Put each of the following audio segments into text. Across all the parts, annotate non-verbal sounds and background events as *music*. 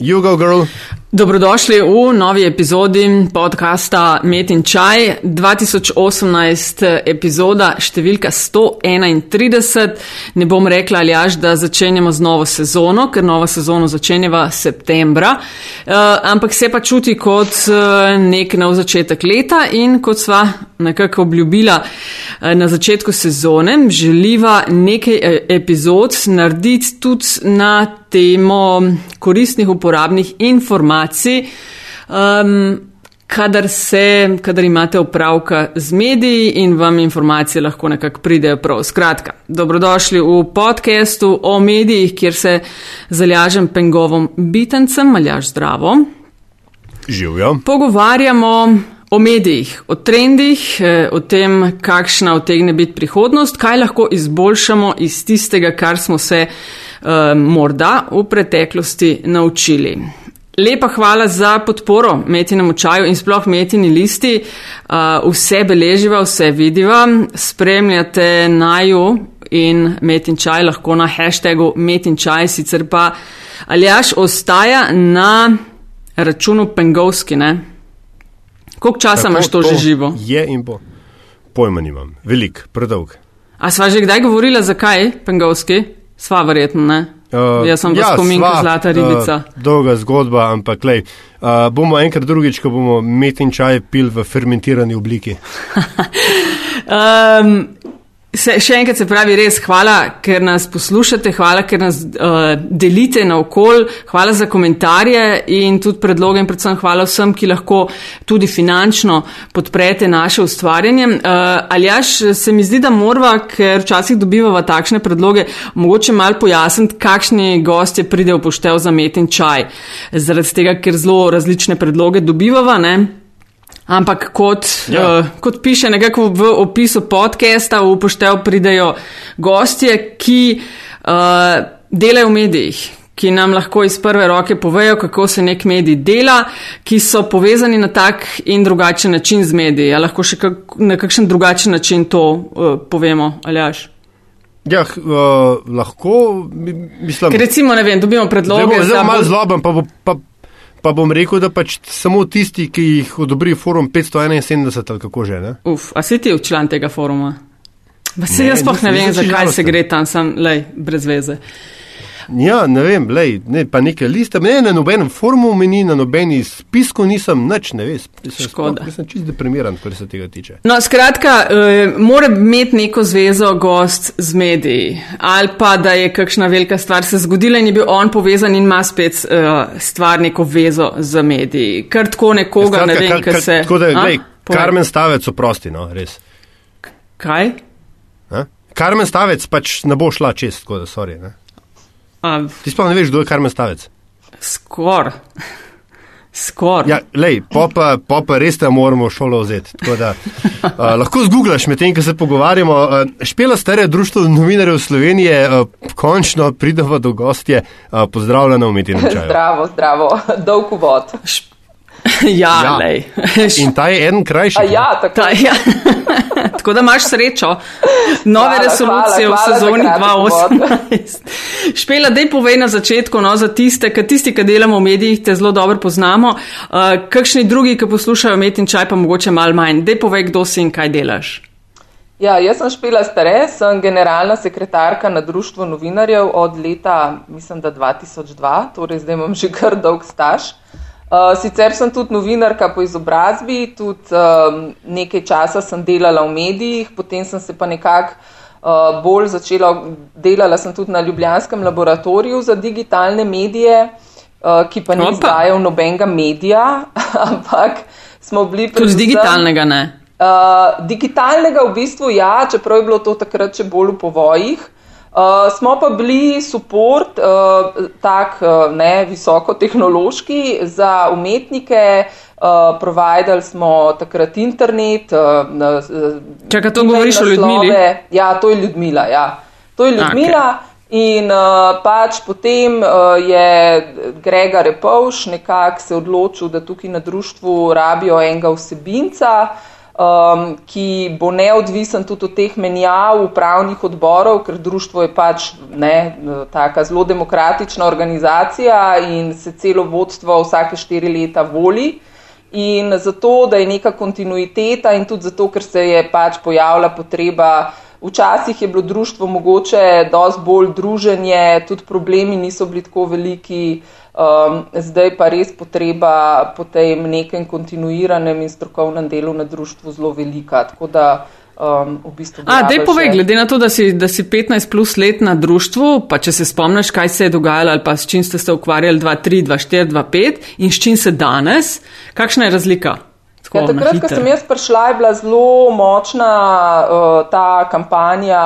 You go, girl. Dobrodošli v novi epizodi podcasta Met in Čaj, 2018 epizoda številka 131. Ne bom rekla ali až, da začenjamo z novo sezono, ker novo sezono začenjava septembra, uh, ampak se pa čuti kot uh, nek nov začetek leta in kot sva nekako obljubila uh, na začetku sezone, želiva nekaj epizod narediti tudi na temo koristnih uporabnih informacij. Um, Kadar, se, kadar imate opravka z mediji in vam informacije lahko nekako pridejo prav. Skratka, dobrodošli v podkastu o medijih, kjer se zalažem pengovom bitencem, maljaž zdravo. Živijo. Pogovarjamo o medijih, o trendih, eh, o tem, kakšna otegne biti prihodnost, kaj lahko izboljšamo iz tistega, kar smo se morda v preteklosti naučili. Lepa hvala za podporo Metinem čaju in sploh Metini listi. Uh, vse beleživa, vse vidiva, spremljate naju in Metin čaj lahko na hashtagu Metin čaj, sicer pa Aljaš ostaja na računu Pengovski, ne? Koliko časa Tako, imaš to, to že živo? Je in bo. Pojma nimam, velik, predolg. A sva že kdaj govorila, zakaj Pengovski? Sva verjetno, ne? Uh, Jaz sem ja, spominka zlata ribica. Uh, dolga zgodba, ampak lej, uh, bomo enkrat drugič, ko bomo met in čaj pil v fermentirani obliki. *laughs* um, Se, še enkrat se pravi res hvala, ker nas poslušate, hvala, ker nas uh, delite na okol, hvala za komentarje in tudi predloge in predvsem hvala vsem, ki lahko tudi finančno podprete naše ustvarjanje. Uh, Aljaš, se mi zdi, da morva, ker včasih dobivava takšne predloge, mogoče mal pojasniti, kakšni gostje pride v poštev za met in čaj. Zaradi tega, ker zelo različne predloge dobivava, ne? Ampak kot, ja. uh, kot piše nekako v opisu podcasta, v upoštev pridejo gostje, ki uh, delajo v medijih, ki nam lahko iz prve roke povejo, kako se nek medij dela, ki so povezani na tak in drugačen način z mediji. Ali lahko še kak, na kakšen drugačen način to uh, povemo, ali až? Ja, uh, lahko, mislim. Ker recimo, ne vem, dobimo predloge. Zelo malo zloben, pa bo. Pa Pa bom rekel, da pač samo tisti, ki jih odobri forum 571 ali kako že. Ne? Uf, a si ti član tega foruma? Pa se jaz sploh ne vem, zakaj se gre tam, sem lej, brez veze. Ja, ne vem, lej, ne, pa nekaj lista, ne na nobenem forumu meni, na nobeni spisku nisem, nič ne veš. Škoda. Jaz sem čist deprimiran, kar se tega tiče. No, skratka, uh, mora imeti neko zvezo gost z mediji ali pa da je kakšna velika stvar se zgodila in je bil on povezan in ima spet uh, stvar neko vezo z mediji. Kar tako nekoga, ja, skratka, ne vem, kar se. Tako da, lej, Karmen Stavec oprosti, no, res. Kaj? A? Karmen Stavec pač ne bo šla čez, tako da, sorry. Ne? A, Ti sploh ne veš, kdo je karmen stavec? Skor. Skor. Ja, lej, popa, popa res te moramo šolo vzeti. Da, uh, lahko zgooglaš med tem, ko se pogovarjamo. Uh, špela stare društvo novinarjev Slovenije, uh, končno pridemo do gostje. Uh, pozdravljeno v Metinem čaju. *laughs* Zdravo, zdravo, dolg vod. *laughs* ja, ja. In ta je en krajši. Ja, tako. Ta, ja. *laughs* tako da imaš srečo. Nove hvala, resolucije hvala, hvala v sezoni 2018. *laughs* Špela, dej povej na začetku, no, za tiste, ki tisti, ki delamo v medijih, te zelo dobro poznamo. Uh, kakšni drugi, ki poslušajo Met in čaj, pa mogoče mal manj. Dej povej, kdo si in kaj delaš. Ja, jaz sem Špela Stare, sem generalna sekretarka na Društvu novinarjev od leta, mislim, da 2002, torej zdaj imam že kar dolg staž. Uh, sicer sem tudi novinarka po izobrazbi, tudi um, nekaj časa sem delala v medijih, potem sem se pa nekako uh, bolj začela, delala sem tudi na Ljubljanskem laboratoriju za digitalne medije, uh, ki pa ni izdajal nobenega medija, *laughs* ampak smo bili pri. Tudi digitalnega ne. Uh, digitalnega v bistvu ja, čeprav je bilo to takrat še bolj v povojih. Uh, smo pa bili support, uh, tak uh, ne visokotehnološki za umetnike, uh, providali smo takrat internet. Uh, Čakaj, to govoriš o Ljudmili? Ja, to je Ljudmila, ja. To je Ljudmila. Okay. In uh, pač potem uh, je Grega Repovš nekako se odločil, da tukaj na društvu rabijo enega vsebinca. Uh, um, ki bo neodvisen tudi od teh menjav upravnih odborov, ker društvo je pač ne, taka zelo demokratična organizacija in se celo vodstvo vsake štiri leta voli. In zato, da je neka kontinuiteta in tudi zato, ker se je pač pojavila potreba, včasih je bilo društvo mogoče dosti bolj druženje, tudi problemi niso bili tako veliki, um, zdaj pa res potreba po tem nekem kontinuiranem in strokovnem delu na društvu zelo velika. Tako da um, v bistvu. A, dej povej, še... glede na to, da si, da si 15 plus let na društvu, pa če se spomniš, kaj se je dogajalo ali pa s čim ste se ukvarjali 2-3, 2-4, 2-5 in s čim se danes, kakšna je razlika? Ja, takrat, ko sem jaz prišla, je bila zelo močna uh, ta kampanja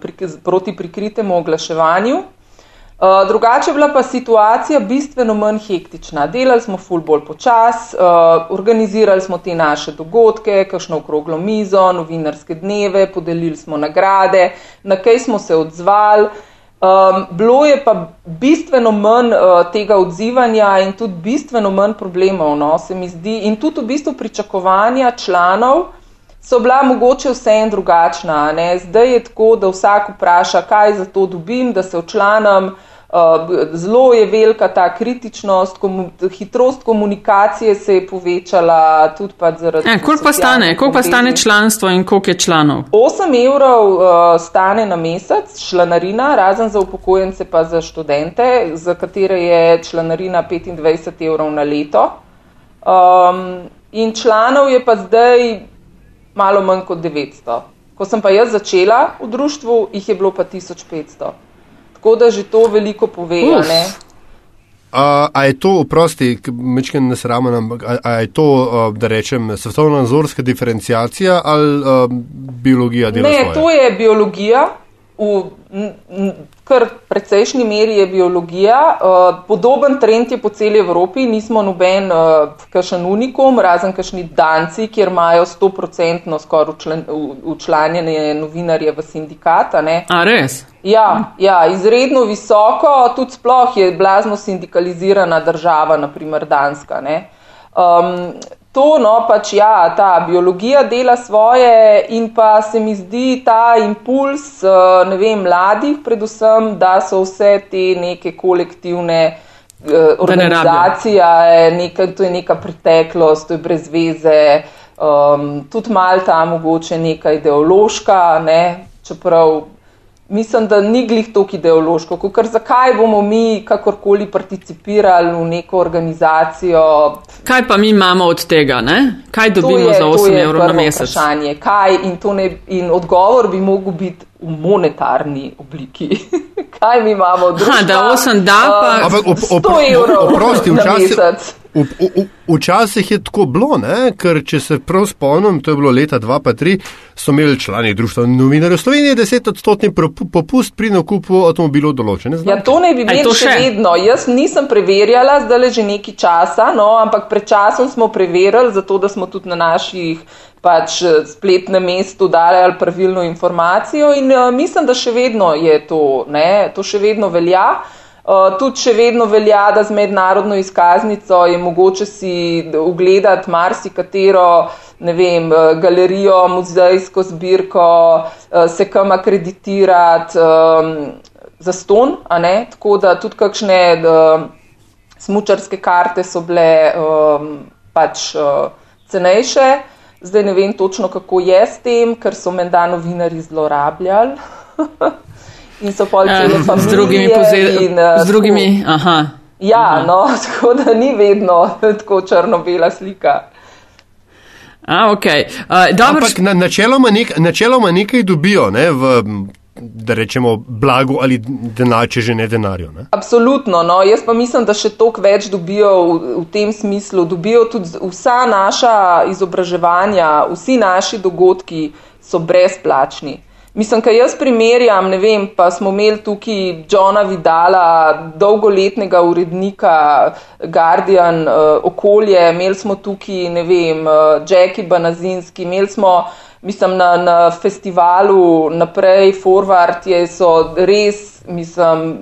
pri, proti prikritemu oglaševanju. Eh, drugače je bila pa situacija bistveno manj hektična. Delali smo ful bolj počas, uh, organizirali smo te naše dogodke, kakšno okroglo mizo, novinarske dneve, podelili smo nagrade, na kaj smo se odzvali. Um, bilo je pa bistveno manj uh, tega odzivanja in tudi bistveno manj problemov, no, se mi zdi, in tudi v bistvu pričakovanja članov so bila mogoče vse en drugačna. Ne. Zdaj je tako, da vsak vpraša, kaj za to dobim, da se včlanam. Uh, zelo je velika ta kritičnost, komu, hitrost komunikacije se je povečala tudi zaradi. E, koliko pa stane, koliko pa stane članstvo in koliko je članov? 8 evrov uh, stane na mesec članarina, razen za upokojence pa za študente, za katere je članarina 25 evrov na leto. Um, in članov je pa zdaj malo manj kot 900. Ko sem pa jaz začela v društvu, jih je bilo pa 1500. Tako da že to veliko pove. A, a je to, oprosti, mečken ne sramem, ampak a, a je to, da rečem, svetovna nazorska diferencijacija ali a, biologija dela? Ne, svoje? to je biologija. V, kar precejšnji meri je biologija. Uh, podoben trend je po celi Evropi, nismo noben uh, kašen unikum, razen kašni danci, kjer imajo 100% skoraj učlanjene novinarje v sindikata. Ne. A res? Ja, ja, izredno visoko, tudi sploh je blazno sindikalizirana država, naprimer Danska. Um, to, no, pač ja, ta biologija dela svoje in pa se mi zdi ta impuls, uh, ne vem, mladih, predvsem, da so vse te neke kolektivne uh, organizacije, neka, to je neka preteklost, to je brez veze, um, tudi mal ta mogoče neka ideološka, ne, čeprav mislim, da ni glih toliko ideološko, kot zakaj bomo mi kakorkoli participirali v neko organizacijo. Kaj pa mi imamo od tega, ne? kaj dobimo je, za 8 evrov na mesec? Vprašanje, kaj in, ne, in odgovor bi mogel biti v monetarni obliki. *laughs* kaj mi imamo od tega? Da 8 da pa uh, 100 evrov oprosti, na mesec. Včasih je tako bilo, ne? ker če se prav spomnim, to je bilo leta 2003, so imeli člani društva novinarjev Slovenije 10 odstotni popust pri nakupu avtomobilov določene znamke. Ja, to ne bi bilo še vedno. Jaz nisem preverjala, zdaj le že neki časa, no, ampak pred časom smo preverjali, zato da smo tudi na naših pač spletnem mestu dali pravilno informacijo in uh, mislim, da še vedno je to, ne? to še vedno velja. Uh, tudi še vedno velja, da z mednarodno izkaznico je mogoče si ogledati marsikatero, ne vem, uh, galerijo, muzejsko zbirko, uh, se kam akreditirati um, za ston, tako da tudi kakšne uh, smučarske karte so bile um, pač uh, cenejše. Zdaj ne vem točno, kako je s tem, ker so menda novinari zlorabljali. *laughs* in so pol cele um, familije. Z drugimi pozeli. Z drugimi, aha. Ja, aha. no, *laughs* tako da ni vedno *laughs* tako črno-bela slika. A, okay. uh, Ampak na, načeloma, nek, načeloma nekaj dobijo ne, v, da rečemo, blagu ali denar, če že ne denarju. Ne? Absolutno. No. Jaz pa mislim, da še toliko več dobijo v, v tem smislu. Dobijo tudi vsa naša izobraževanja, vsi naši dogodki so brezplačni. Mislim, kaj jaz primerjam, ne vem, pa smo imeli tukaj Johna Vidala, dolgoletnega urednika Guardian uh, okolje, imeli smo tukaj, ne vem, uh, Jackie Banazinski, imeli smo, mislim, na, na festivalu naprej, Forward, je, so res, mislim,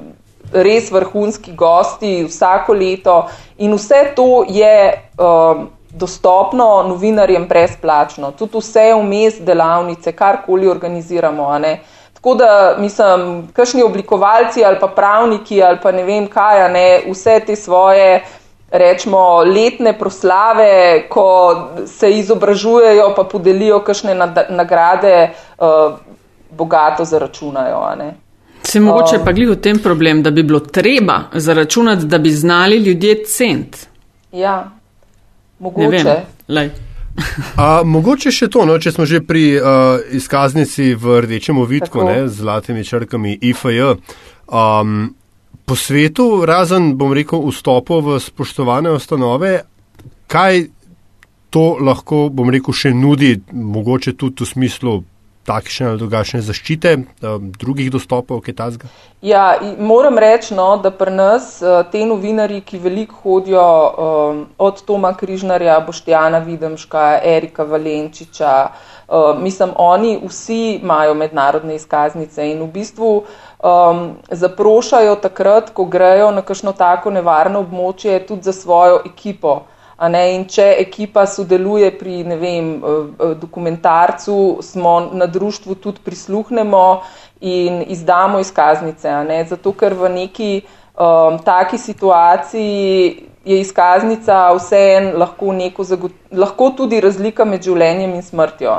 res vrhunski gosti vsako leto in vse to je. Uh, dostopno novinarjem brezplačno. Tudi vse vmes delavnice, karkoli organiziramo. Tako da, mislim, kakšni oblikovalci ali pa pravniki ali pa ne vem kaj, ne, vse te svoje rečemo, letne proslave, ko se izobražujejo, pa podelijo kakšne nagrade, uh, bogato zaračunajo. Se mogoče um, pa glih v tem problem, da bi bilo treba zaračunati, da bi znali ljudje cent. Ja, mogoče. A, mogoče še to, no, če smo že pri uh, izkaznici v rdečem ovitku z zlatimi črkami IFJ. Um, po svetu, razen, bom rekel, vstopov v spoštovane ustanove, kaj to lahko, bom rekel, še nudi, mogoče tudi v smislu takšne ali drugačne zaščite, um, drugih dostopov, kaj tazga? Ja, moram reči, no, da pri nas uh, te novinari, ki veliko hodijo um, od Toma Križnarja, Boštjana Videmška, Erika Valenčiča, uh, mislim, oni vsi imajo mednarodne izkaznice in v bistvu um, zaprošajo takrat, ko grejo na kakšno tako nevarno območje, tudi za svojo ekipo. In če ekipa sodeluje pri vem, eh, dokumentarcu, smo na društvu tudi prisluhnemo in izdamo izkaznice. Zato, ker v neki um, taki situaciji je izkaznica vseeno lahko, lahko tudi razlika med življenjem in smrtjo.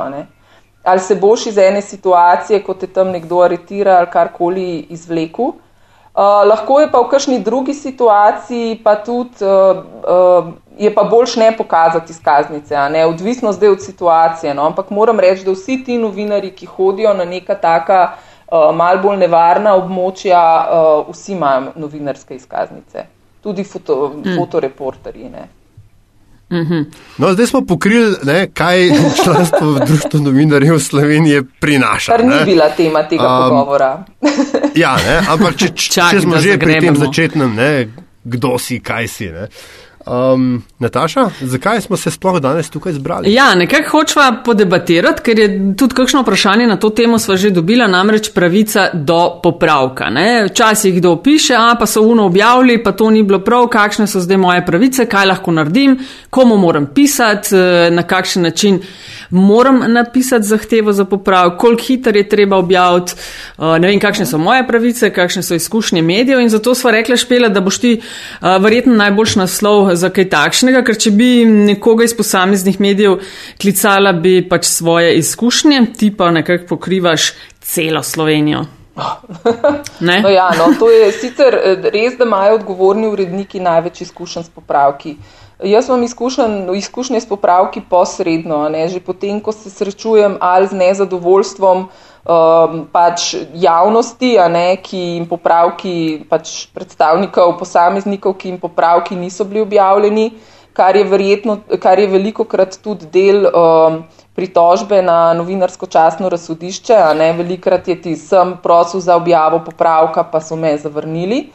Ali se boš iz ene situacije, ko te tam nekdo aretira ali karkoli izvleku. Uh, lahko je pa v kakšni drugi situaciji, pa tudi uh, uh, je pa boljš ne pokazati izkaznice, ne? odvisno zdaj od situacije. No? Ampak moram reči, da vsi ti novinari, ki hodijo na neka taka uh, mal bolj nevarna območja, uh, vsi imajo novinarske izkaznice, tudi foto, mm. fotoreporterji. Mm -hmm. no, zdaj smo pokrili, ne, kaj *laughs* članstvo v Društvu novinarjev Slovenije prinaša. Kar ni ne? bila tema tega um, pogovora. ja, ne, ampak če, *laughs* Čak, če smo že pri tem začetnem, ne, kdo si, kaj si. Ne. Um, Nataša, zakaj smo se sploh danes tukaj zbrali? Ja, nekako hočva podebatirati, ker je tudi kakšno vprašanje na to temo sva že dobila, namreč pravica do popravka. Včasih kdo piše, a pa so uno objavili, pa to ni bilo prav, kakšne so zdaj moje pravice, kaj lahko naredim, komu moram pisati, eh, na kakšen način moram napisati zahtevo za popravek, koliko hiter je treba objaviti, eh, ne vem, kakšne so moje pravice, kakšne so izkušnje medijev in zato sva rekla špela, da boš ti eh, verjetno najboljš naslov za kaj takšnega, ker če bi nekoga iz posameznih medijev klicala, bi pač svoje izkušnje, ti pa nekako pokrivaš celo Slovenijo. *laughs* no ja, no, to je sicer eh, res, da imajo odgovorni uredniki največ izkušenj s popravki. Jaz imam izkušnje s popravki posredno, ne, že potem, ko se srečujem ali z nezadovoljstvom um, pač javnosti, ne, ki jim popravki, pač predstavnikov, posameznikov, ki jim popravki niso bili objavljeni, kar je, verjetno, kar je veliko krat tudi del um, pritožbe na novinarsko časno razsodišče. Velikrat je ti sem prosil za objavo popravka, pa so me zavrnili.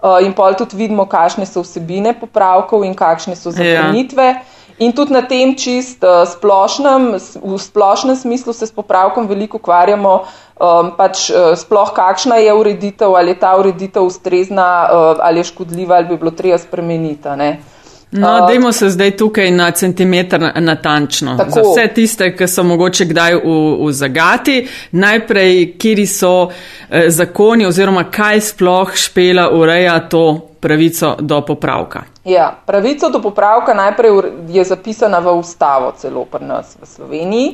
Uh, in pol tudi vidimo, kakšne so vsebine popravkov in kakšne so ja. zavrnitve. Ja. In tudi na tem čist uh, splošnem, v splošnem smislu se s popravkom veliko ukvarjamo, um, pač uh, sploh kakšna je ureditev, ali je ta ureditev ustrezna, uh, ali je škodljiva, ali bi bilo treba spremeniti. No, dajmo se zdaj tukaj na centimeter natančno. Tako. Za vse tiste, ki so mogoče kdaj v, v zagati, najprej, kiri so eh, zakoni oziroma kaj sploh špela ureja to pravico do popravka? Ja, pravico do popravka najprej je zapisana v ustavo, celo pri nas v Sloveniji.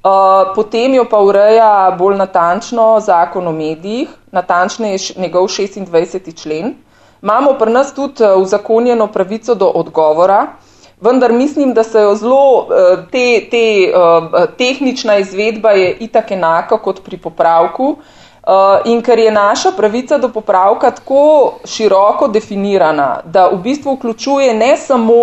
Uh, potem jo pa ureja bolj natančno zakon o medijih, natančno je njegov 26. člen. Imamo pri nas tudi uzakonjeno pravico do odgovora, vendar mislim, da se jo zelo, te, te, tehnična izvedba je itak enaka kot pri popravku. Uh, Uh, in ker je naša pravica do popravka tako široko definirana, da v bistvu vključuje ne samo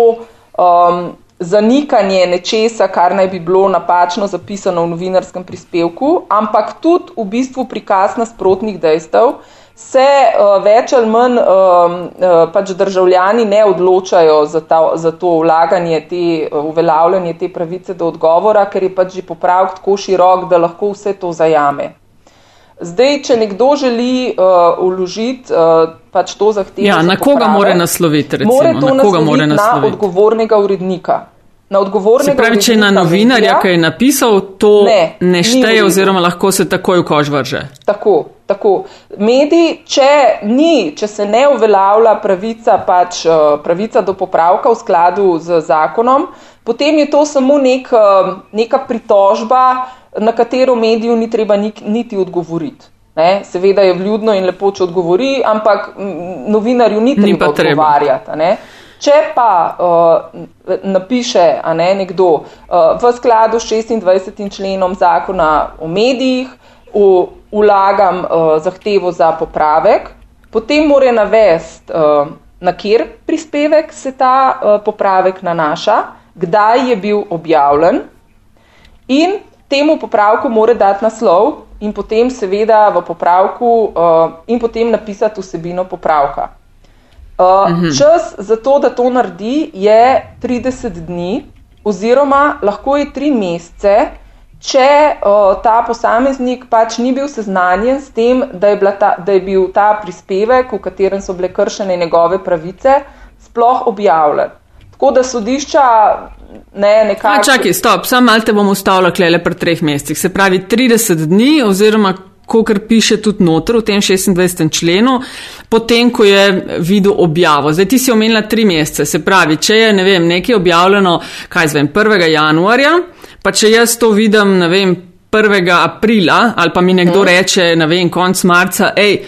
um, zanikanje nečesa, kar naj bi bilo napačno zapisano v novinarskem prispevku, ampak tudi v bistvu prikaz nasprotnih dejstev, se uh, več ali manj um, uh, pač državljani ne odločajo za, ta, za to vlaganje, te, uh, uveljavljanje te pravice do odgovora, ker je pač že popravek tako širok, da lahko vse to zajame. Zdaj, če nekdo želi uh, uložiti uh, pač to zahtevo, ja, na koga poprave, more nasloviti? Recimo, more to na nasloviti na odgovornega urednika. Na odgovornega. Se pravi, če je na novinarja, ki je napisal, to ne, ne šteje oziroma lahko se takoj v kož vrže. Tako, tako. Mediji, če ni, če se ne uveljavlja pravica, pač eh, pravica do popravka v skladu z zakonom, potem je to samo nek, eh, neka pritožba, na katero mediju ni treba niti odgovoriti. Ne? Seveda je vljudno in lepo, če odgovori, ampak novinarju ni treba ni odgovarjati. Če pa uh, napiše ne, nekdo uh, v skladu s 26. členom zakona o medijih, ulagam uh, zahtevo za popravek, potem mora navesti, uh, na kjer prispevek se ta uh, popravek nanaša, kdaj je bil objavljen in temu popravku mora dati naslov in potem seveda v popravku uh, in potem napisati vsebino popravka. Uh, mhm. Čas za to, da to naredi, je 30 dni, oziroma lahko je 3 mesece, če uh, ta posameznik pač ni bil seznanjen s tem, da je, ta, da je bil ta prispevek, v katerem so bile kršene njegove pravice, sploh objavljen. Tako da sodišča ne nekako. Čakaj, stop, sam malo te bom ustavila klele pred treh mesecih. Se pravi 30 dni, oziroma kot piše tudi noter v tem 26. členu, potem, ko je videl objavo. Zdaj ti si omenila tri mesece, se pravi, če je ne vem, nekaj objavljeno, kaj zvem, 1. januarja, pa če jaz to vidim, ne vem, 1. aprila, ali pa mi nekdo hmm. reče, ne vem, konc marca, hej,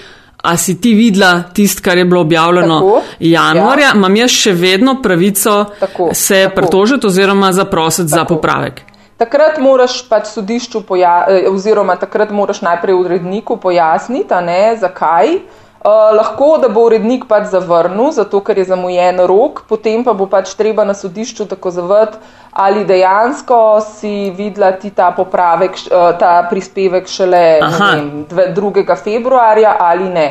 a si ti videla tist, kar je bilo objavljeno tako, januarja, ja. imam jaz še vedno pravico tako, se pretožiti oziroma zaprositi tako. za popravek. Takrat moraš pač sodišču, eh, oziroma takrat moraš najprej uredniku pojasniti, ne, zakaj. Uh, lahko, da bo urednik pač zavrnil, zato ker je zamujen rok, potem pa bo pač treba na sodišču tako zavati, ali dejansko si videla ti ta popravek, uh, ta prispevek šele vem, 2. februarja ali ne.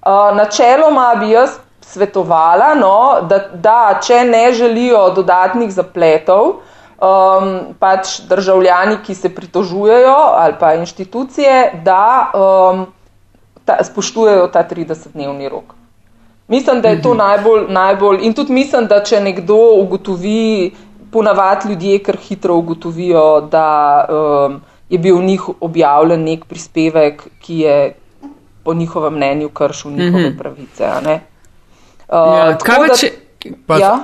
Uh, načeloma bi jaz svetovala, no, da, da če ne želijo dodatnih zapletov, um, pač državljani, ki se pritožujejo ali pa inštitucije, da um, ta, spoštujejo ta 30-dnevni rok. Mislim, da je to mhm. najbolj, najbolj. In tudi mislim, da če nekdo ugotovi, ponavadi ljudje kar hitro ugotovijo, da um, je bil v njih objavljen nek prispevek, ki je po njihovem mnenju kršil njihove -hmm. pravice. Uh, ja, kaj pa če. Pa, ja?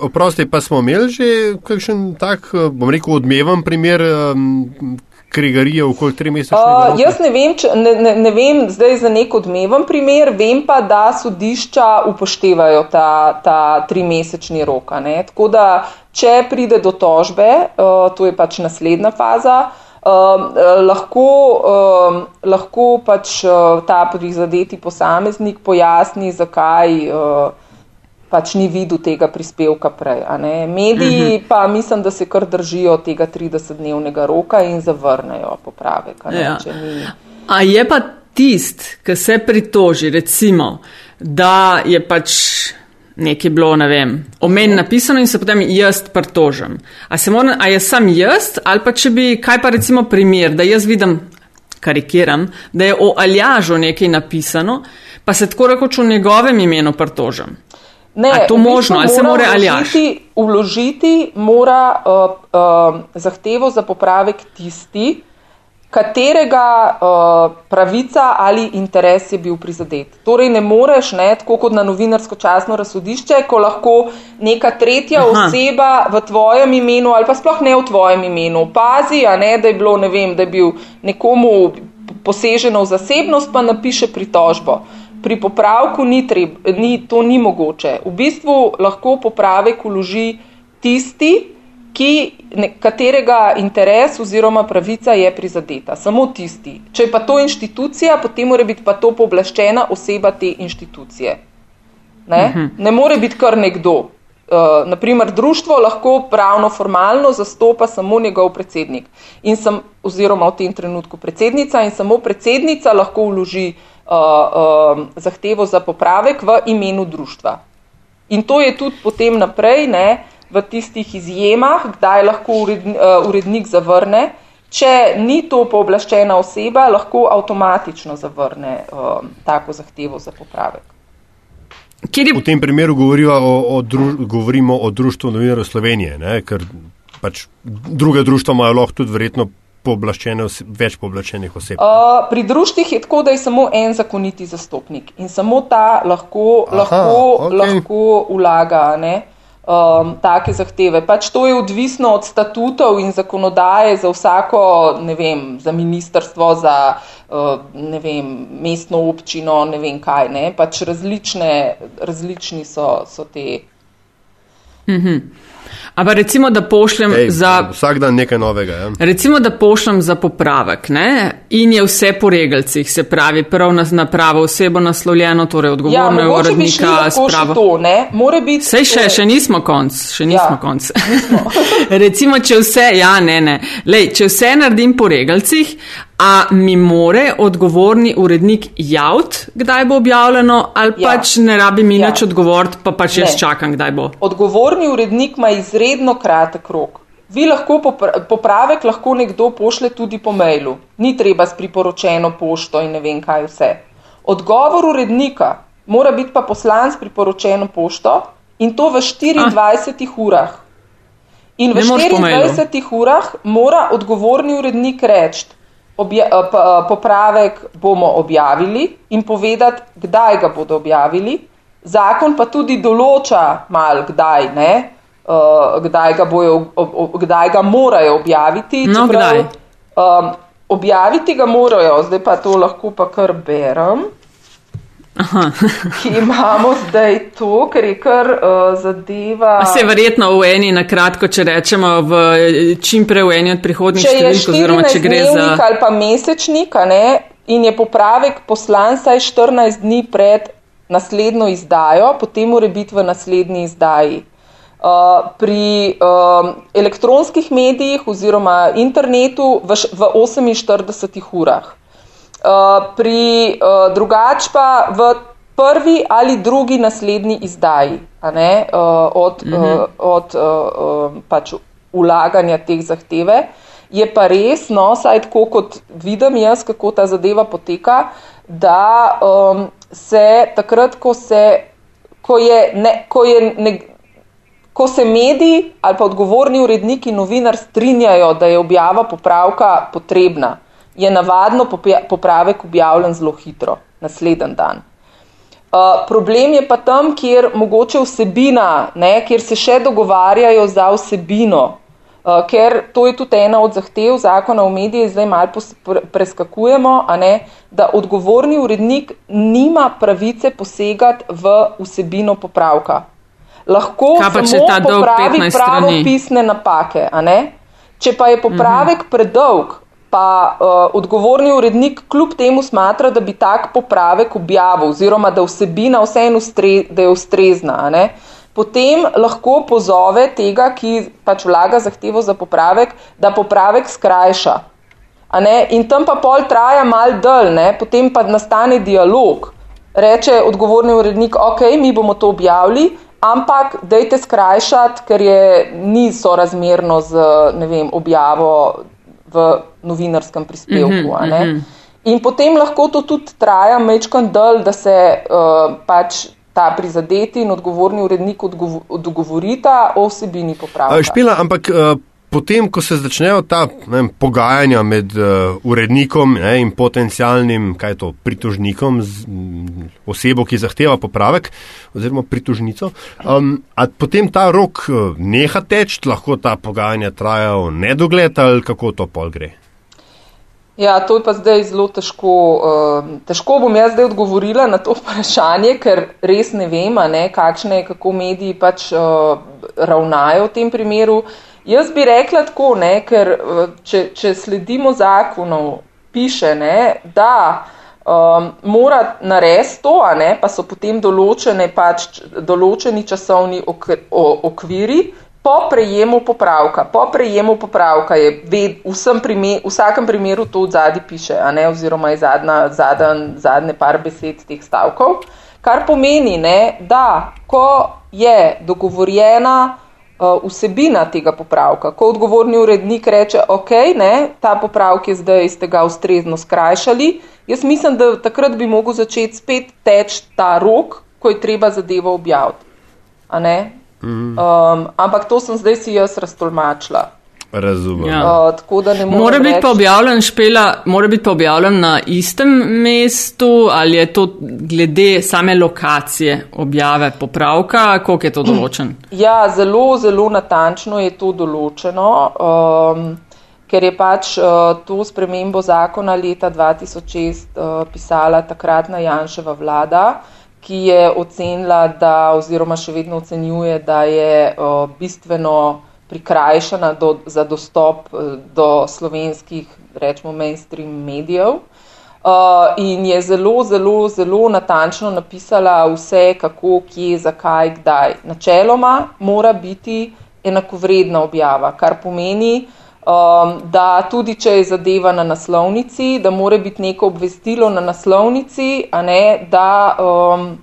Oprosti, pa smo imeli že kakšen tak, eh, bom rekel, odmeven primer um, krigarije v okoli tri mesece? Uh, jaz ne vem, če, ne, ne, ne vem zdaj za nek odmeven primer, vem pa, da sodišča upoštevajo ta, ta trimesečni rok. Tako da, če pride do tožbe, uh, to je pač naslednja faza. Uh, lahko, uh, lahko pač uh, ta prizadeti posameznik pojasni, zakaj uh, pač ni videl tega prispevka prej. Mediji uh mhm. -huh. pa mislim, da se kar držijo tega 30-dnevnega roka in zavrnejo popravek. Ja. Ni... A je pa tist, ki se pritoži, recimo, da je pač. Nekaj bilo, ne vem, o meni napisano in se potem jaz pritožim. A, moram, a je sam jaz, ali pa če bi, kaj pa recimo primer, da jaz vidim, karikiram, da je o aljažu nekaj napisano, pa se tako rekoč v njegovem imenu pritožim. Ne, A to možno, ali se mora ali jaš? Vložiti mora uh, uh, zahtevo za popravek tisti, katerega uh, pravica ali interes je bil prizadet. Torej ne moreš, ne, tako kot na novinarsko časno razsodišče, ko lahko neka tretja Aha. oseba v tvojem imenu ali pa sploh ne v tvojem imenu pazi, ne, da je bilo, ne vem, da je bil nekomu poseženo v zasebnost, pa napiše pritožbo pri popravku ni treb, ni, to ni mogoče. V bistvu lahko popravek uloži tisti, ki, ne, katerega interes oziroma pravica je prizadeta. Samo tisti. Če je pa to inštitucija, potem mora biti pa to pooblaščena oseba te inštitucije. Ne, uh mhm. -huh. ne more biti kar nekdo. Uh, naprimer, društvo lahko pravno, formalno zastopa samo njegov predsednik, sem, oziroma v tem trenutku predsednica, in samo predsednica lahko vloži uh, zahtevo za popravek v imenu društva. In to je tudi potem naprej, ne, v tistih izjemah, kdaj lahko uh, urednik zavrne. Če ni to pooblaščena oseba, lahko avtomatično zavrne uh, tako zahtevo za popravek. Je... V tem primeru o, o dru, govorimo o Društvu novinarjev Slovenije, ne? ker pač druge društva imajo lahko tudi verjetno več pooblaščenih oseb. Uh, pri društvih je tako, da je samo en zakoniti zastopnik in samo ta lahko, Aha, lahko, okay. lahko vlaga. Ne? um, take zahteve. Pač to je odvisno od statutov in zakonodaje za vsako, ne vem, za ministrstvo, za uh, ne vem, mestno občino, ne vem kaj. Ne? Pač različne, različni so, so te. Mm -hmm. Ampak recimo, da pošljem Ej, za. Vsak dan nekaj novega. Ja. Recimo, da pošljem za popravek ne? in je vse po regalcih, se pravi, prav na, na pravo osebo naslovljeno, torej odgovorno ja, je urednika spravo. Sej še, še nismo konc, še nismo ja, konc. *laughs* recimo, če vse, ja, ne, ne. Lej, če vse naredim po regalcih, A mi more odgovorni urednik javiti, kdaj bo objavljeno, ali ja. pač ne rabi mi ja. nič odgovoriti, pa pač ne. jaz čakam, kdaj bo. Odgovorni urednik ima izredno kratek rok. Vi lahko popravek lahko nekdo pošle tudi po mailu, ni treba s priporočeno pošto in ne vem kaj vse. Odgovor urednika mora biti pa poslan s priporočeno pošto in to v 24 A. urah. In v 24 urah mora odgovorni urednik reči, eh, eh, popravek bomo objavili in povedati, kdaj ga bodo objavili. Zakon pa tudi določa mal, kdaj, ne, uh, kdaj, ga bojo, ob, ob, kdaj ga morajo objaviti. No, čeprav, um, objaviti ga morajo, zdaj pa to lahko pa kar berem *laughs* ki imamo zdaj to, ker je kar uh, zadeva. A se verjetno v eni, na kratko, če rečemo, v čim prej v eni od prihodnjih številk, oziroma če gre za. Ali pa mesečnika, ne, in je popravek poslan saj 14 dni pred naslednjo izdajo, potem mora biti v naslednji izdaji. Uh, pri um, elektronskih medijih oziroma internetu v, v 48 urah. Eh, pri uh, drugač pa v prvi ali drugi naslednji izdaji ne, uh, od, -hmm. uh, od uh, uh, pač ulaganja teh zahteve. Je pa res, no, saj tako kot vidim jaz, kako ta zadeva poteka, da um, se takrat, ko se, ko je, ne, ko je ne, ko se mediji ali pa odgovorni uredniki novinar strinjajo, da je objava popravka potrebna, je navadno popravek objavljen zelo hitro, naslednji dan. Uh, problem je pa tam, kjer mogoče vsebina, ne, kjer se še dogovarjajo za vsebino, uh, ker to je tudi ena od zahtev zakona o medijih, zdaj malo preskakujemo, ne, da odgovorni urednik nima pravice posegati v vsebino popravka. Lahko samo popravi pravopisne napake, če pa je popravek mhm. predolg, pa uh, odgovorni urednik kljub temu smatra, da bi tak popravek objavil, oziroma da vsebina vseeno ustre, da je ustrezna. Potem lahko pozove tega, ki pač vlaga zahtevo za popravek, da popravek skrajša. In tam pa pol traja mal dl, ne? potem pa nastane dialog. Reče odgovorni urednik, ok, mi bomo to objavili, ampak dejte skrajšati, ker je ni sorazmerno z vem, objavo v novinarskem prispevku. Mm -hmm, mm -hmm. In potem lahko to tudi traja mečkan del, da se uh, pač ta prizadeti in odgovorni urednik odgovorita o vsebini popravka. Špila, ampak uh, potem, ko se začnejo ta ne, pogajanja med uh, urednikom ne, in potencialnim to, pritožnikom, z, m, osebo, ki zahteva popravek, oziroma pritožnico, um, potem ta rok uh, neha teč, lahko ta pogajanja trajajo nedogled ali kako to pol gre. Ja, to je pa zdaj zelo težko. Uh, težko bom jaz zdaj odgovorila na to *laughs* vprašanje, ker res ne vem, ne, kakšne, kako mediji pač uh, ravnajo v tem primeru. Uh, Jaz bi rekla tako, ne, ker eh, če, če sledimo zakonov, piše, ne, da um, mora narediti to, ne, pa so potem določene, pač, določeni časovni okviri. Po prejemu popravka, po prejemu popravka je ved, primer, v vsakem primeru to v zadnji piše, ne, oziroma je zadnja, zadnj, zadnje par besed teh stavkov, kar pomeni, ne, da ko je dogovorjena vsebina tega popravka. Ko odgovorni urednik reče, ok, ne, ta popravek je zdaj ste ga ustrezno skrajšali, jaz mislim, da takrat bi mogel začeti spet teči ta rok, ko je treba zadevo objaviti. Um, ampak to sem zdaj si jaz raztolmačila. Razumem. Ja. Uh, mora biti pa objavljen špela, mora biti pa objavljen na istem mestu ali je to glede same lokacije objave popravka, koliko je to določen? Ja, zelo, zelo natančno je to določeno, um, ker je pač uh, to spremembo zakona leta 2006 uh, pisala takratna Janševa vlada, ki je ocenila, da oziroma še vedno ocenjuje, da je uh, bistveno prikrajšana do, za dostop eh, do slovenskih, rečemo, mainstream medijev. Uh, in je zelo, zelo, zelo natančno napisala vse, kako, kje, zakaj, kdaj. Načeloma mora biti enakovredna objava, kar pomeni, um, da tudi če je zadeva na naslovnici, da mora biti neko obvestilo na naslovnici, a ne da. Um,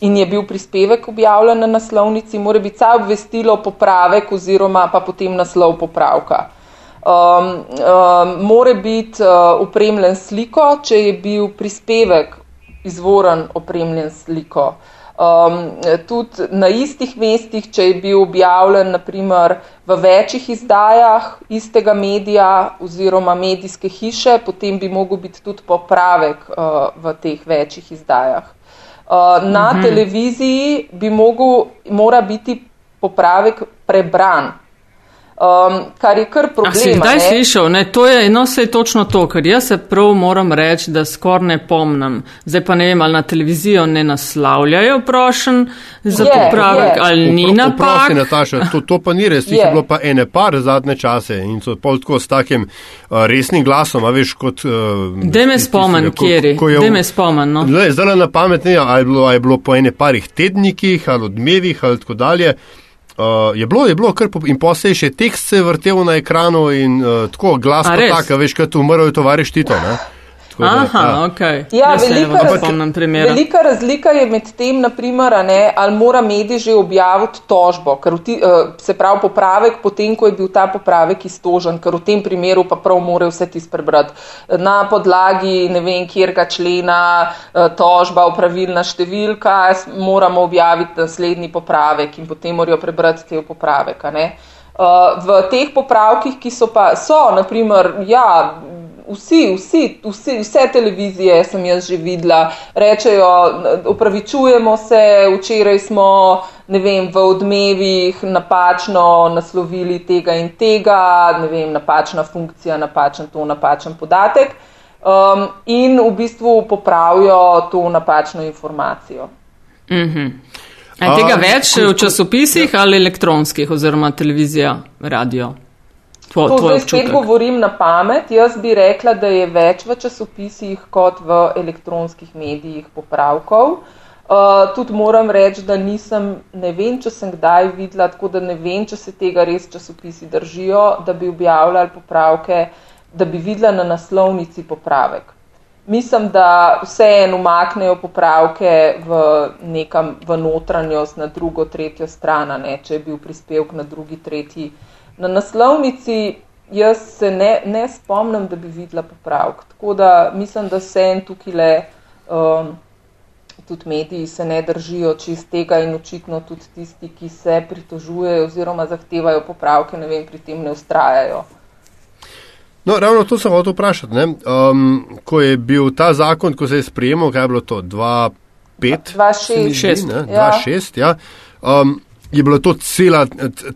in je bil prispevek objavljen na naslovnici, mora biti vse obvestilo popravek oziroma pa potem naslov popravka. Um, um, mora biti uh, opremljen sliko, če je bil prispevek izvoren opremljen sliko. Um, tudi na istih mestih, če je bil objavljen naprimer v večjih izdajah istega medija oziroma medijske hiše, potem bi mogel biti tudi popravek uh, v teh večjih izdajah. Uh, na mhm. televiziji bi mogel, mora biti popravek prebran. Um, kar je kar problem. Si zdaj slišal, ne, to je eno se je točno to, ker jaz se prav moram reči, da skor ne pomnim. Zdaj pa ne vem, ali na televizijo ne naslavljajo prošen za je, popravek je. ali ni na prosti, Nataša, to, to pa ni res, jih je. je bilo pa ene par zadnje čase in so pol tako s takim uh, resnim glasom, a veš kot. Uh, Dej me spomen, kjeri, dej me spomen. No. Zdaj na pamet ne, ali je bilo, je bilo po ene parih tednikih ali odmevih ali tako dalje. Uh, je bilo, je bilo kar in posebej še tekst se vrtel na ekranu in uh, tako glas, tako, veš, tu umrl je tovariš Tito. Ne? Aha, ja. okay. ja, velika, raz, velika razlika je med tem, naprimer, ne, ali mora medij že objaviti tožbo, ker ti, uh, se pravi popravek, potem, ko je bil ta popravek iztožen, ker v tem primeru pa prav more vse ti sprebrati. Na podlagi ne vem, kjer ga člena uh, tožba, upravilna številka, moramo objaviti naslednji popravek in potem morajo prebrati te popravek. Uh, v teh popravkih, ki so pa, so, naprimer, ja, vsi, vsi, vsi, vse televizije sem jaz že videla, rečejo, upravičujemo se, včeraj smo vem, v odmevih napačno naslovili tega in tega, ne vem, napačna funkcija, napačen to, napačen podatek. Um, in v bistvu popravijo to napačno informacijo. Mm -hmm. Je tega več v časopisih ali elektronskih, oziroma televizija, radio? Tvo, to zdaj spet govorim na pamet. Jaz bi rekla, da je več v časopisih kot v elektronskih medijih popravkov. Uh, tudi moram reči, da nisem, ne vem, če sem kdaj videla, tako da ne vem, če se tega res časopisi držijo, da bi objavljali popravke, da bi videla na naslovnici popravek. Mislim, da vseeno umaknejo popravke v nekam v notranjost, na drugo, tretjo stran, ne, če je bil prispevek na drugi, tretji. Na naslovnici jaz se ne, ne spomnim, da bi videla popravek. Tako da mislim, da se en tukaj le, um, tudi mediji se ne držijo čist tega in očitno tudi tisti, ki se pritožujejo oziroma zahtevajo popravke, ne vem, pri tem ne ustrajajo. No, ravno to sem hotel vprašati. Um, ko je bil ta zakon, ko se je sprejemal, kaj je bilo to? 2-5? 2-6. Ja. Um, je bila to cela,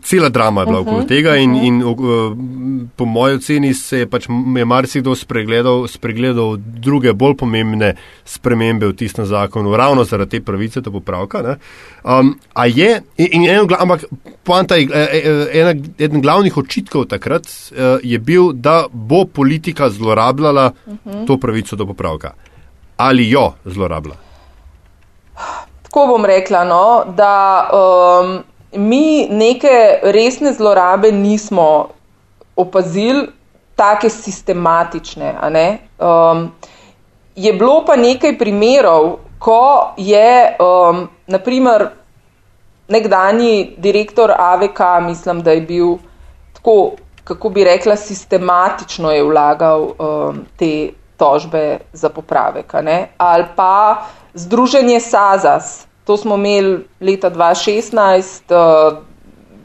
cela drama je bila uh -huh, okoli tega in, uh -huh. in uh, po moji oceni se je pač je marsikdo spregledal, spregledal druge bolj pomembne spremembe v tistem zakonu, ravno zaradi te pravice do popravka. Um, a je, in, in eno, ampak poanta je, e, e, ena, eden glavnih očitkov takrat uh, je bil, da bo politika zlorabljala uh -huh. to pravico do popravka. Ali jo zlorablja? Tako bom rekla, no, da um, mi neke resne zlorabe nismo opazili, take sistematične. Um, je bilo pa nekaj primerov, ko je um, naprimer nekdani direktor AVK, mislim, da je bil tako, kako bi rekla, sistematično je vlagal um, te tožbe za popravek. Ali pa Združenje SAZAS to smo imeli leta 2016 uh,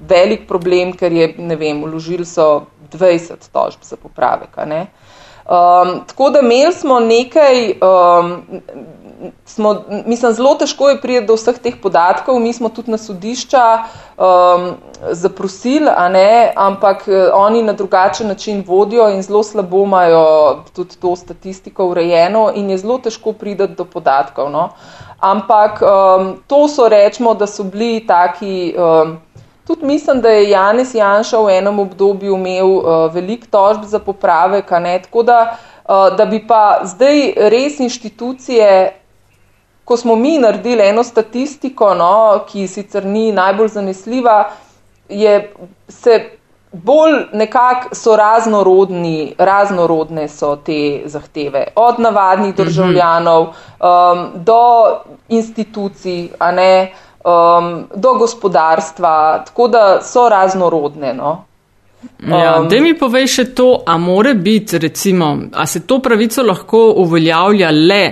velik problem, ker je, ne vem, uložili so 20 tožb za popravek. Um, tako da imeli smo nekaj, um, smo, mislim, zelo težko je priti do vseh teh podatkov, mi smo tudi na sodišča um, zaprosili, ampak eh, oni na drugačen način vodijo in zelo slabo imajo tudi to statistiko urejeno in je zelo težko priti do podatkov. No? Ampak um, to so rečemo, da so bili taki. Um, Tudi mislim, da je Janis Janša v enem obdobju imel uh, veliko tožb za popravek, tako da, uh, da bi pa zdaj res inštitucije, ko smo mi naredili eno statistiko, no, ki sicer ni najbolj zanesljiva, je, se bolj nekako so raznorodni, raznorodne so te zahteve, od navadnih mhm. državljanov um, do institucij, a ne um, do gospodarstva, tako da so raznorodne. No? Ja, um, da mi povej še to, a more biti, recimo, a se to pravico lahko uveljavlja le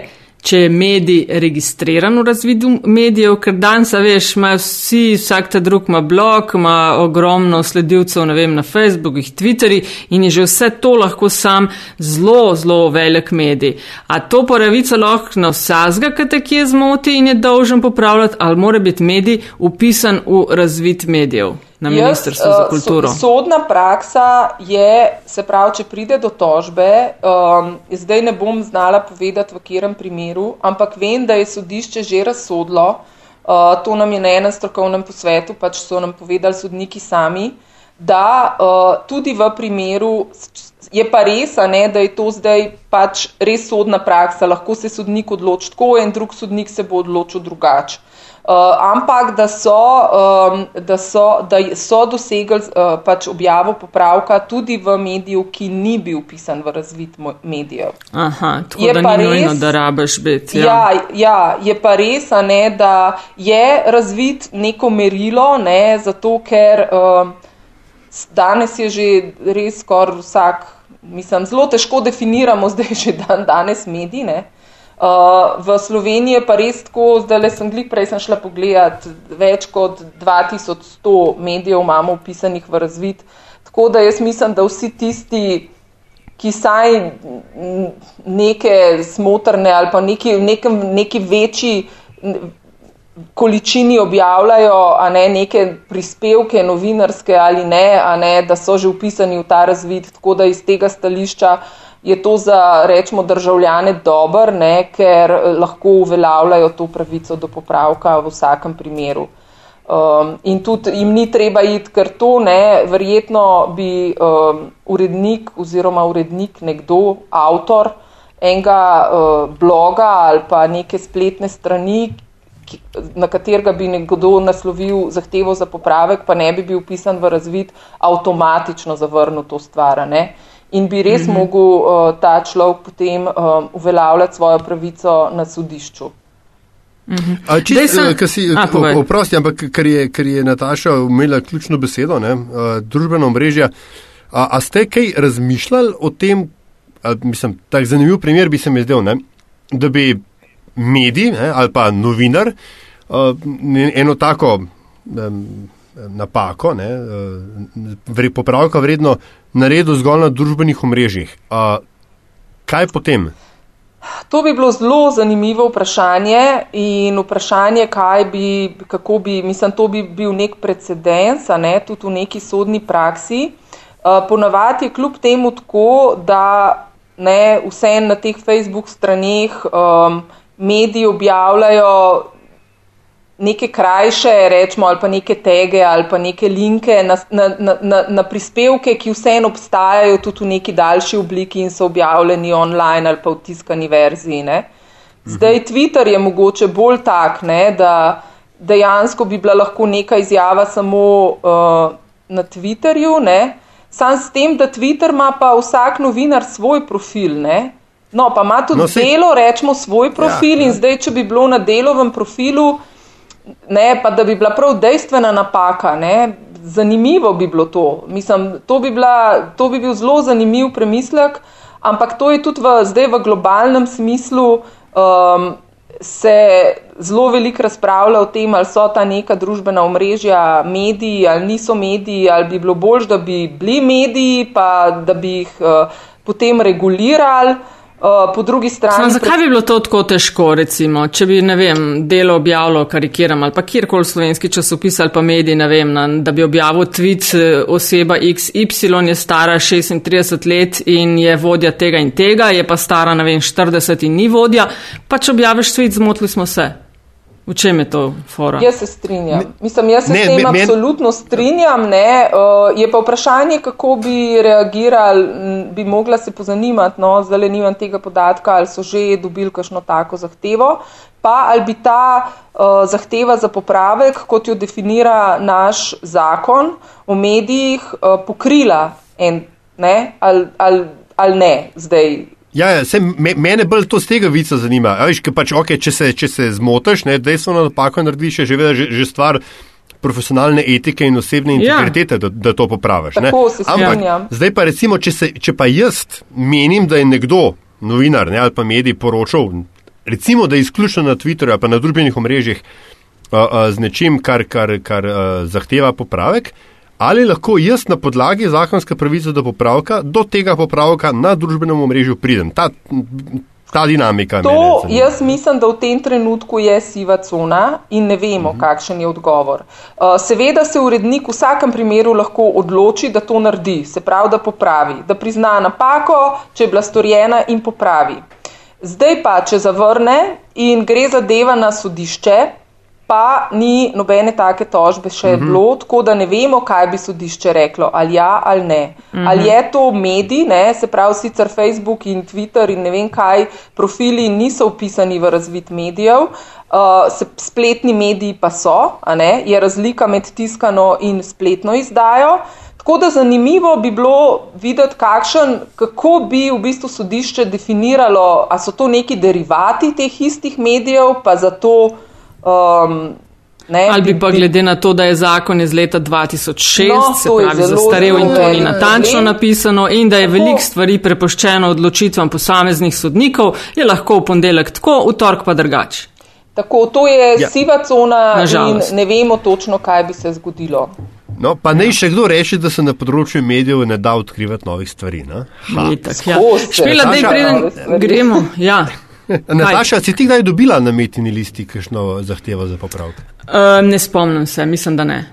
če je medij registriran v razvidu medijev, ker danes, veš, ima vsi, vsak ta drug ima blog, ima ogromno sledilcev, ne vem, na Facebookih, Twitterih in je že vse to lahko sam zelo, zelo velik medij. A to pravico lahko na vsazga, ki te kje zmoti in je dolžen popravljati, ali mora biti medij upisan v razvid medijev? Na Ministrstvu za eh, kulturo. So, sodna praksa je, se pravi, če pride do tožbe, um, zdaj ne bom znala povedati, v katerem primeru, ampak vem, da je sodišče že razsodlo, uh, to nam je na enem strokovnem posvetu, pač so nam povedali sodniki sami, da uh, tudi v primeru. Je pa res, ne, da je to zdaj pač res sodna praksa, lahko se sodnik odloči tako, in drug sodnik se bo odločil drugače. Uh, ampak da so, um, da so, da so dosegli uh, pač objavo popravka tudi v mediju, ki ni bil pisan v razvit medijev. Aha, tako je da ni res, nujno, da rabiš biti. Ja. Ja, ja, je pa res, ne, da je razvit neko merilo, ne, zato ker uh, danes je že res skoraj vsak, mislim, zelo težko definiramo *laughs* zdaj že dan danes medije. Uh, v Sloveniji je pa res tako, zdaj le sem glik, prej sem šla pogledat, več kot 2100 medijev imamo upisanih v razvid. Tako da jaz mislim, da vsi tisti, ki saj neke smotrne ali pa neki, nekem, neki večji količini objavljajo, ne neke prispevke novinarske ali ne, ne, da so že upisani v ta razvid, tako da iz tega stališča je to za, rečemo, državljane dober, ne, ker eh, lahko uveljavljajo to pravico do popravka v vsakem primeru. Um, in tudi jim ni treba iti, ker to ne, verjetno bi um, urednik oziroma urednik, nekdo, avtor enega uh, bloga ali pa neke spletne strani, ki, na katerega bi nekdo naslovil zahtevo za popravek, pa ne bi bil pisan v razvid, avtomatično zavrnil to stvar. Ne in bi res mm -hmm. mogel uh, ta človek potem uh, uveljavljati svojo pravico na sodišču. Mhm. Eh, oprosti, ampak ker je, ker je Nataša imela ključno besedo, ne, uh, družbeno mrežje, a, a ste kaj razmišljali o tem, a, mislim, tak zanimiv primer bi se mi zdel, ne, da bi medij ne, ali pa novinar uh, eno tako um, napako, ne, uh, popravka vredno naredil zgolj na družbenih omrežjih. Uh, kaj potem? To bi bilo zelo zanimivo vprašanje in vprašanje, bi, kako bi, mislim, to bi bil nek precedens, ne, tudi v neki sodni praksi. Uh, ponavadi je kljub temu tako, da ne, vse na teh Facebook straneh um, mediji objavljajo neke krajše, rečemo, ali pa neke tege ali pa neke linke na, na, na, na prispevke, ki vseeno obstajajo tudi v neki daljši obliki in so objavljeni online ali pa v tiskani verziji. Ne. Zdaj Twitter je mogoče bolj tak, ne, da dejansko bi bila lahko neka izjava samo uh, na Twitterju, ne. sam s tem, da Twitter ima pa vsak novinar svoj profil. Ne. No, pa ima tudi no, delo, rečemo, svoj profil ja, in ja. zdaj, če bi bilo na delovem profilu, ne, pa da bi bila prav dejstvena napaka. Ne. Zanimivo bi bilo to. Mislim, to, bi bila, to bi bil zelo zanimiv premislek, ampak to je tudi v, zdaj v globalnem smislu um, se zelo veliko razpravlja o tem, ali so ta neka družbena omrežja mediji ali niso mediji, ali bi bilo bolj, da bi bili mediji, pa da bi jih uh, potem regulirali. Uh, po drugi strani. Sam, zakaj bi bilo to tako težko, recimo, če bi, ne vem, delo objavilo, karikiram ali pa kjerkoli slovenski časopis ali pa medij, ne vem, na, da bi objavil tweet eh, oseba XY je stara 36 let in je vodja tega in tega, je pa stara, ne vem, 40 in ni vodja, pa če objaviš tweet, zmotili smo se. V čem je to fora? Jaz se strinjam. Ne, Mislim, jaz se ne, s tem men, absolutno strinjam. Ne. Uh, je pa vprašanje, kako bi reagirali, bi mogla se pozanimati, no, zdaj le nimam tega podatka, ali so že dobili kakšno tako zahtevo, pa ali bi ta uh, zahteva za popravek, kot jo definira naš zakon o medijih, uh, pokrila en, ne, ali, ali, ali ne zdaj. Ja, ja se, me, mene bolj to z tega vica zanima. Viš, pač, okay, če, se, če se zmotiš, da je samo napako narediš, je že, že, že stvar profesionalne etike in osebne ja. integritete, ja. da, da to popraviš. Ampak zdaj pa recimo, če, se, če pa jaz menim, da je nekdo, novinar ne, ali pa medij poročal, recimo, da je izključno na Twitterju ali pa na družbenih omrežjih uh, uh, z nečim, kar, kar, kar uh, zahteva popravek ali lahko jaz na podlagi zakonske pravice do popravka do tega popravka na družbenem omrežju pridem. Ta, ta dinamika. To jaz mislim, da v tem trenutku je siva cuna in ne vemo, uh mhm. -huh. kakšen je odgovor. Uh, seveda se urednik v vsakem primeru lahko odloči, da to naredi, se pravi, da popravi, da prizna napako, če je bila storjena in popravi. Zdaj pa, če zavrne in gre zadeva na sodišče, pa ni nobene take tožbe še mm -hmm. bilo, tako da ne vemo, kaj bi sodišče reklo, ali ja ali ne. Mm -hmm. Ali je to medij, ne? se pravi, sicer Facebook in Twitter in ne vem kaj, profili niso upisani v razvid medijev, uh, spletni mediji pa so, je razlika med tiskano in spletno izdajo. Tako da zanimivo bi bilo videti, kakšen, kako bi v bistvu sodišče definiralo, ali so to neki derivati teh istih medijev, pa zato. Um, Ne, Ali bi pa glede na to, da je zakon iz leta 2006, no, se pravi zastarel in to ni natančno napisano in da je veliko stvari prepoščeno odločitvam posameznih sodnikov, je lahko v ponedeljek tako, v torek pa drugače. Tako, to je ja. siva cona in ne vemo točno, kaj bi se zgodilo. No, pa naj še kdo reče, da se na področju medijev ne da odkrivati novih stvari. Itak, ja. Špela, da preden gremo. Ja. *laughs* Nataša, si ti kdaj dobila na metini listi kakšno zahtevo za popravek? Uh, ne spomnim se, mislim, da ne.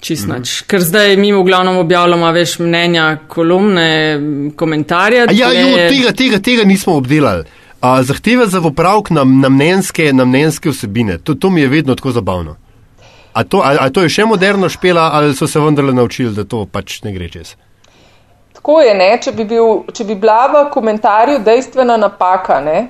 Čist mm -hmm. Ker zdaj mi v glavnem objavljamo več mnenja, kolumne, komentarje. Ja, jo, tega, tega, tega nismo obdelali. Uh, zahteve za popravek na, na, mnenjske, na mnenjske vsebine, to, to mi je vedno tako zabavno. A to, a, a to je še moderno špela ali so se vendarle naučili, da to pač ne gre čez? Tako je, ne? če bi, bil, če bi bila v komentarju dejstvena napaka, ne?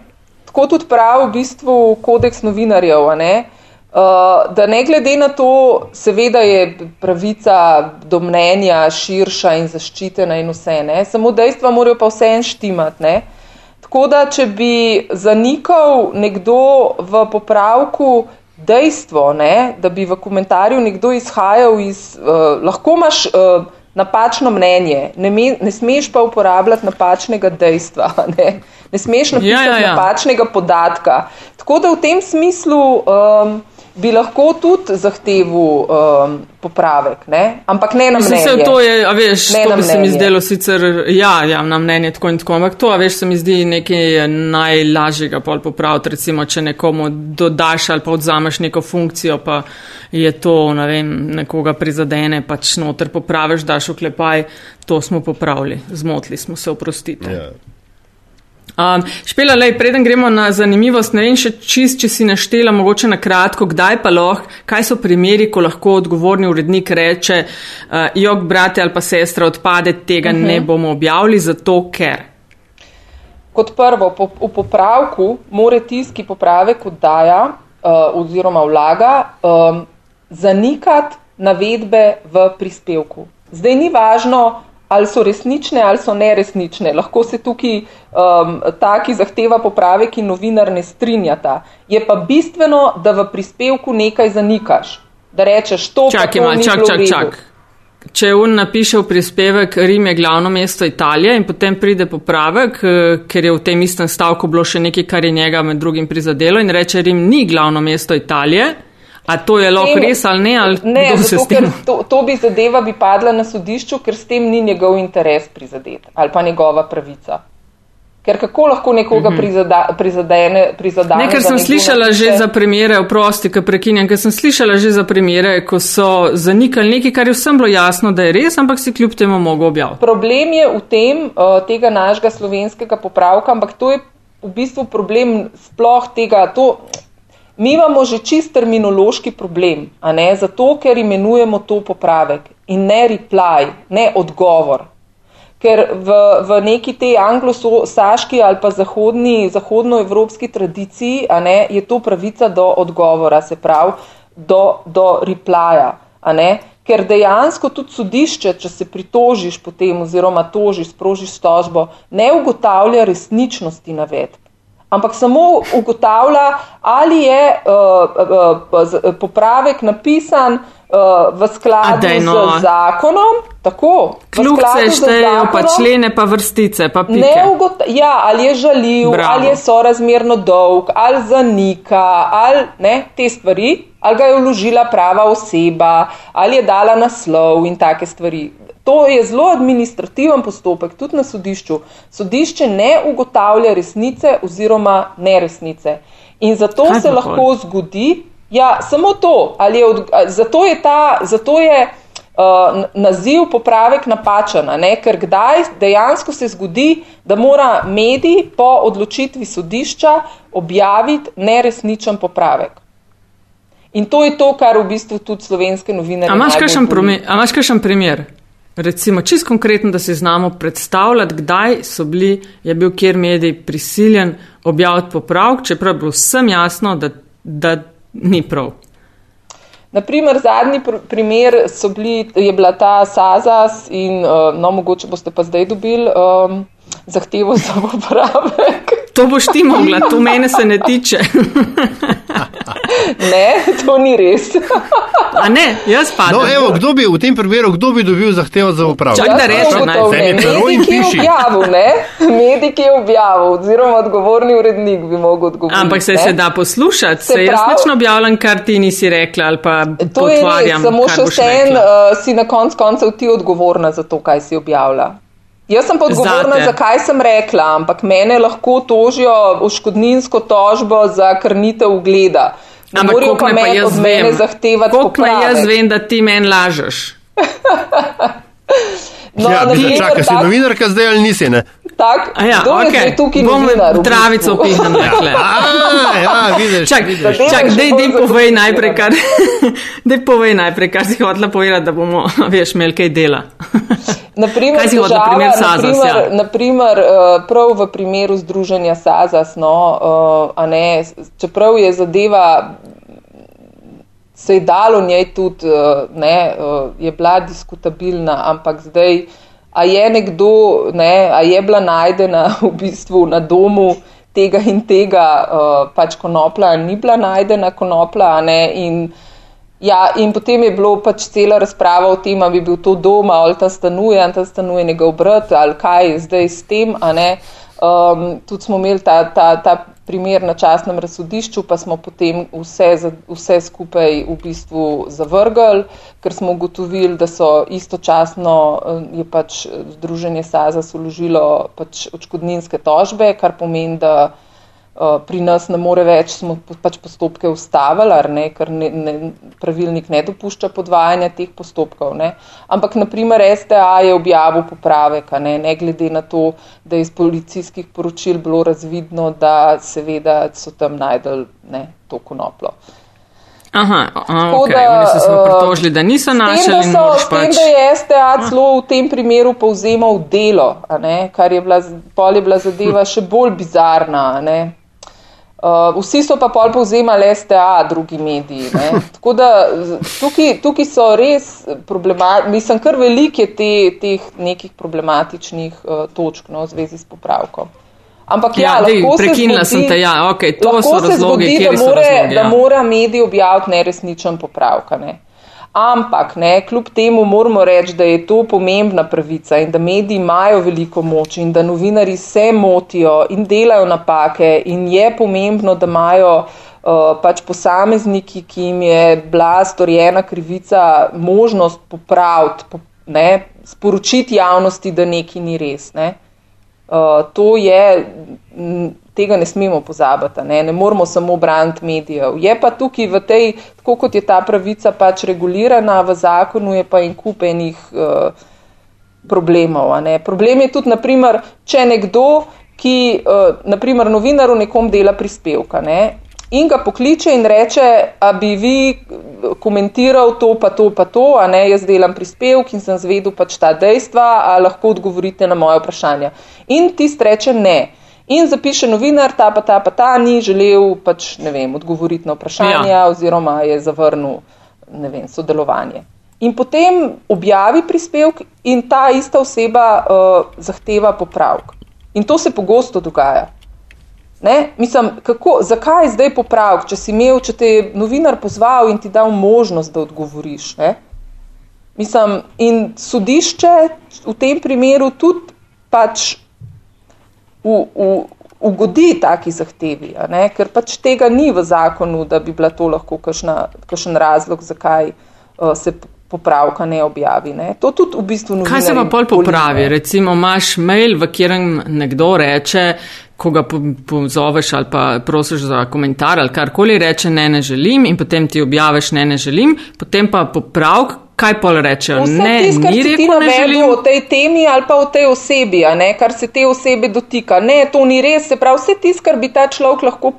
Tako tudi pravi v bistvu kodeks novinarjev. Ne? Uh, da ne glede na to, seveda je pravica do mnenja širša in zaščitena in vse, ne? samo dejstva morajo pa vse en štimati. Ne? Tako da, če bi zanikal nekdo v popravku dejstvo, ne? da bi v komentarju nekdo izhajal iz, uh, lahko imaš. Uh, napačno mnenje, ne, me, ne smeš pa uporabljati napačnega dejstva, *laughs* ne, ne smeš napisati ja, ja, ja. napačnega podatka. Tako da v tem smislu um, bi lahko tudi zahteval um, popravek, ne? ampak ne na mnenje. Se, to je, a veš, ne to bi se mi zdelo sicer, ja, ja, na mnenje tako in tako, ampak to, a veš, se mi zdi nekaj najlažjega pol popraviti, recimo, če nekomu dodaš ali pa odzameš neko funkcijo, pa je to, ne vem, nekoga prizadene, pač noter popraviš, daš oklepaj, to smo popravili, zmotili smo se, oprostite. Yeah. Um, špela, lej, preden gremo na zanimivost, ne vem še čist, če si naštela, mogoče na kratko, kdaj pa lahko, kaj so primeri, ko lahko odgovorni urednik reče, uh, jog, brate ali pa sestra odpade, tega uh -huh. ne mhm. bomo objavili, zato ker. Kot prvo, po, v popravku mora tisti, ki popravek oddaja uh, oziroma vlaga, um, zanikati navedbe v prispevku. Zdaj ni važno, ali so resnične ali so neresnične. Lahko se tukaj um, taki zahteva popravek in novinar ne strinjata. Je pa bistveno, da v prispevku nekaj zanikaš. Da rečeš to, čak, ima, čak, čak, čak. če on napiše v prispevek Rim je glavno mesto Italije in potem pride popravek, eh, ker je v tem istem stavku bilo še nekaj, kar je njega med drugim prizadelo in reče Rim ni glavno mesto Italije. A to je lahko res ali ne? Ali ne, zato, ker to, to bi zadeva bi padla na sodišču, ker s tem ni njegov interes prizadet ali pa njegova pravica. Ker kako lahko nekoga mhm. prizada, prizadene? prizadene ne, ker sem slišala že za primere, oprosti, ki prekinjam, ker sem slišala že za primere, ko so zanikali nekaj, kar je vsem bilo jasno, da je res, ampak si kljub temu mogo objaviti. Problem je v tem uh, tega našega slovenskega popravka, ampak to je v bistvu problem sploh tega. To, mi imamo že čist terminološki problem, zato ker imenujemo to popravek in ne reply, ne odgovor. Ker v, v neki tej anglosaški ali pa zahodni, zahodnoevropski tradiciji ne, je to pravica do odgovora, se pravi do, do replija. Ker dejansko tudi sodišče, če se pritožiš potem oziroma tožiš, sprožiš tožbo, ne ugotavlja resničnosti navedb, ampak samo ugotavlja, ali je uh, uh, popravek napisan uh, v skladu no. z zakonom. Tako, Kljubce štejejo pa člene, pa vrstice, pa pike. Ja, ali je žaljiv, Bravo. ali je sorazmerno dolg, ali zanika, ali ne, te stvari, ali ga je vložila prava oseba, ali je dala naslov in take stvari. To je zelo administrativen postopek, tudi na sodišču. Sodišče ne ugotavlja resnice oziroma neresnice. In zato Kaj se lahko zgodi, Ja, samo to. Je od, zato je, ta, zato je uh, naziv popravek napačen, ker kdaj dejansko se zgodi, da mora medij po odločitvi sodišča objaviti neresničen popravek. In to je to, kar v bistvu tudi slovenske novinarje. Amaš kakšen primer? Recimo, čist konkretno, da si znamo predstavljati, kdaj so bili, je bil kjer medij prisiljen objaviti popravek, čeprav je bilo vsem jasno, da, da ni prav. Naprimer, zadnji pr primer bili, je bila ta Sazas in uh, no, mogoče boste pa zdaj dobili um, zahtevo za *laughs* popravek. To boš ti mogla, to mene se ne tiče. *laughs* ne, to ni res. A ne, jaz pa. No, evo, kdo bi v tem primeru, kdo bi dobil zahtevo za upravo? Čak da reče, naj se mi prvo in piši. Objavil, ne? Medik je objavil, oziroma odgovorni urednik bi mogel odgovoriti. Ampak se ne? se da poslušati, se, se jaz nično objavljam, kar ti nisi rekla ali pa to potvarjam. To je res, samo še vsem uh, si na konc koncev ti odgovorna za to, kaj si objavila. Jaz sem podgovorna, zakaj sem rekla, ampak mene lahko tožijo v škodninsko tožbo za krnitev ugleda. Ampak kako pa, pa jaz vem, kako jaz vem, da ti meni lažeš? *laughs* no, ja, naprimer, čaka, si novinarka zdaj ali nisi, ne? Tak, ja, okay. tukaj bom travico pihnil. *laughs* *laughs* ja, vidiš. Čak, čak, dej, dej povej najprej, kar, *laughs* dej povej najprej, kar si hotela povedati, da bomo, veš, imeli kaj dela. Naprimer, kaj si hotela, primer Sazas? Naprimer, ja. naprimer, eh, prav v primeru združenja Sazas, no, uh, ne, čeprav je zadeva se je dalo njej tudi, uh, ne, uh, je bila diskutabilna, ampak zdaj a je nekdo, ne, a je bila najdena *laughs* v bistvu na domu tega in tega, uh, pač konopla, ni bila najdena konopla, ne, in, ja, in potem je bilo pač cela razprava o tem, ali bi bil to doma, ali ta stanuje, ali ta stanuje njegov brat, ali kaj je zdaj s tem, a ne. Um, tudi smo imeli ta, ta, ta primer na časnem razsodišču, pa smo potem vse, vse skupaj v bistvu zavrgli, ker smo ugotovili, da so istočasno eh, je pač Združenje SAZA uložilo pač očkodninske tožbe, kar pomeni, da Eh, pri nas ne more več, smo pač postopke ustavili, ne, ker ne, ne, pravilnik ne dopušča podvajanja teh postopkov. Ne. Ampak, naprimer, STA je objavil popravek, ne, ne glede na to, da je iz policijskih poročil bilo razvidno, da seveda so tam najdel ne, to konoplo. Aha, okay. da, oni so se uh, pritožili, da niso našli. S tem, da, so, pač... tem, da je STA celo v tem primeru povzemal delo, ne, kar je bila, je bila zadeva še bolj bizarna. Ne. Uh, vsi so pa pol povzemali STA, drugi mediji. Ne? *laughs* Tako da tukaj, tukaj so res problematični, mislim, kar veliko je te, teh nekih problematičnih uh, točk no, v zvezi s popravkom. Ampak ja, ja dej, prekinila zgodi, sem te, ja, ok, to so razlogi, zgodi, da, more, da mora medij objaviti neresničen popravka. Ne? Ampak, ne, kljub temu moramo reči, da je to pomembna pravica in da mediji imajo veliko moč in da novinari se motijo in delajo napake in je pomembno, da imajo uh, pač posamezniki, ki jim je bila storjena krivica, možnost popraviti, po, ne, sporočiti javnosti, da nekaj ni res. Ne. Uh, to je tega ne smemo pozabiti, ne, ne moramo samo braniti medijev. Je pa tukaj v tej, tako kot je ta pravica pač regulirana v zakonu, je pa in kupenih uh, problemov. Problem je tudi, naprimer, če nekdo, ki, uh, naprimer, novinar v nekom dela prispevka ne, in ga pokliče in reče, a bi vi komentiral to, pa to, pa to, a ne jaz delam prispevk in sem zvedel pač ta dejstva, a lahko odgovorite na moje vprašanja. In tist reče ne. In zapiše novinar, ta pa ta pa ta ni želel pač, vem, odgovoriti na vprašanja ja. oziroma je zavrnil, vem, sodelovanje. In potem objavi prispevek in ta ista oseba uh, zahteva popravek. In to se pogosto dogaja. Ne? Mislim, kako, zakaj zdaj popravek, če si imel, če te je novinar pozval in ti dal možnost, da odgovoriš. Ne? Mislim, in sodišče v tem primeru tudi pač v, v, ugodi taki zahtevi, ker pač tega ni v zakonu, da bi bila to lahko kakšen razlog, zakaj uh, se popravka ne objavi. Ne. To tudi v bistvu Kaj se pa pol popravi? Recimo imaš mail, v katerem nekdo reče, ko ga pozoveš ali pa prosiš za komentar ali karkoli reče, ne, ne želim in potem ti objaviš, ne, ne želim, potem pa popravk, kaj pol rečejo? Ne, tis, ni rekel, ne želim. O tej temi ali pa o tej osebi, ne, kar se te osebe dotika. Ne, to ni res, se pravi, vse tis, kar bi ta človek lahko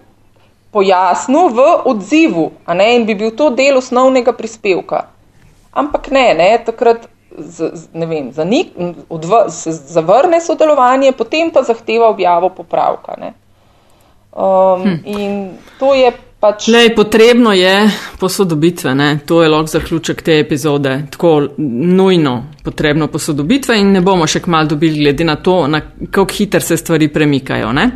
pojasnil v odzivu, ne, in bi bil to del osnovnega prispevka. Ampak ne, ne, takrat. Z, ne vem, zanik, odv, se zavrne sodelovanje, potem pa zahteva objavo popravka. Um, hm. In to je Pač... Lej, potrebno je posodobitve, ne? to je lok zaključek te epizode. Tako nujno potrebno posodobitve in ne bomo še kmalo dobili, glede na to, na kako hitro se stvari premikajo. Ne?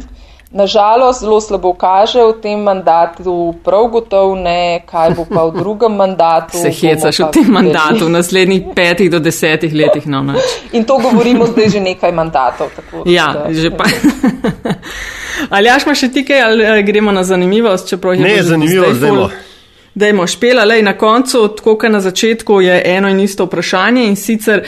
Nažalost, zelo slabo kaže v tem mandatu, prav gotovo ne, kaj bo pa v drugem *laughs* mandatu. Se hecaš v tem mandatu, v naslednjih petih do desetih letih. No, *laughs* in to govorimo zdaj že nekaj mandatov. Tako, ja, da, že pa. *laughs* Ali jaš imaš še ti kaj, ali gremo na zanimivost? Ne, zanimivo, zdaj. Dajmo špela, lej na koncu, tako kot na začetku, je eno in isto vprašanje in sicer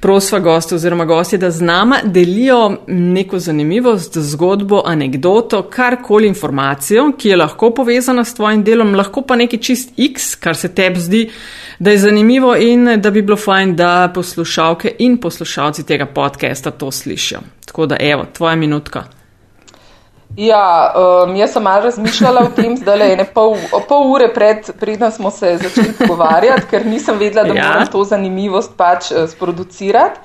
prosva goste oziroma gosti, da z nama delijo neko zanimivost, zgodbo, anegdoto, karkoli informacijo, ki je lahko povezana s tvojim delom, lahko pa neki čist X, kar se tebi zdi, da je zanimivo in da bi bilo fajn, da poslušalke in poslušalci tega podcasta to slišijo. Tako da evo, tvoja minutka. Ja, um, jaz sem malo razmišljala o tem, zdaj le ene pol, pol ure pred, predna smo se začeli pogovarjati, ker nisem vedela, da ja. moram to zanimivost pač uh, sproducirati.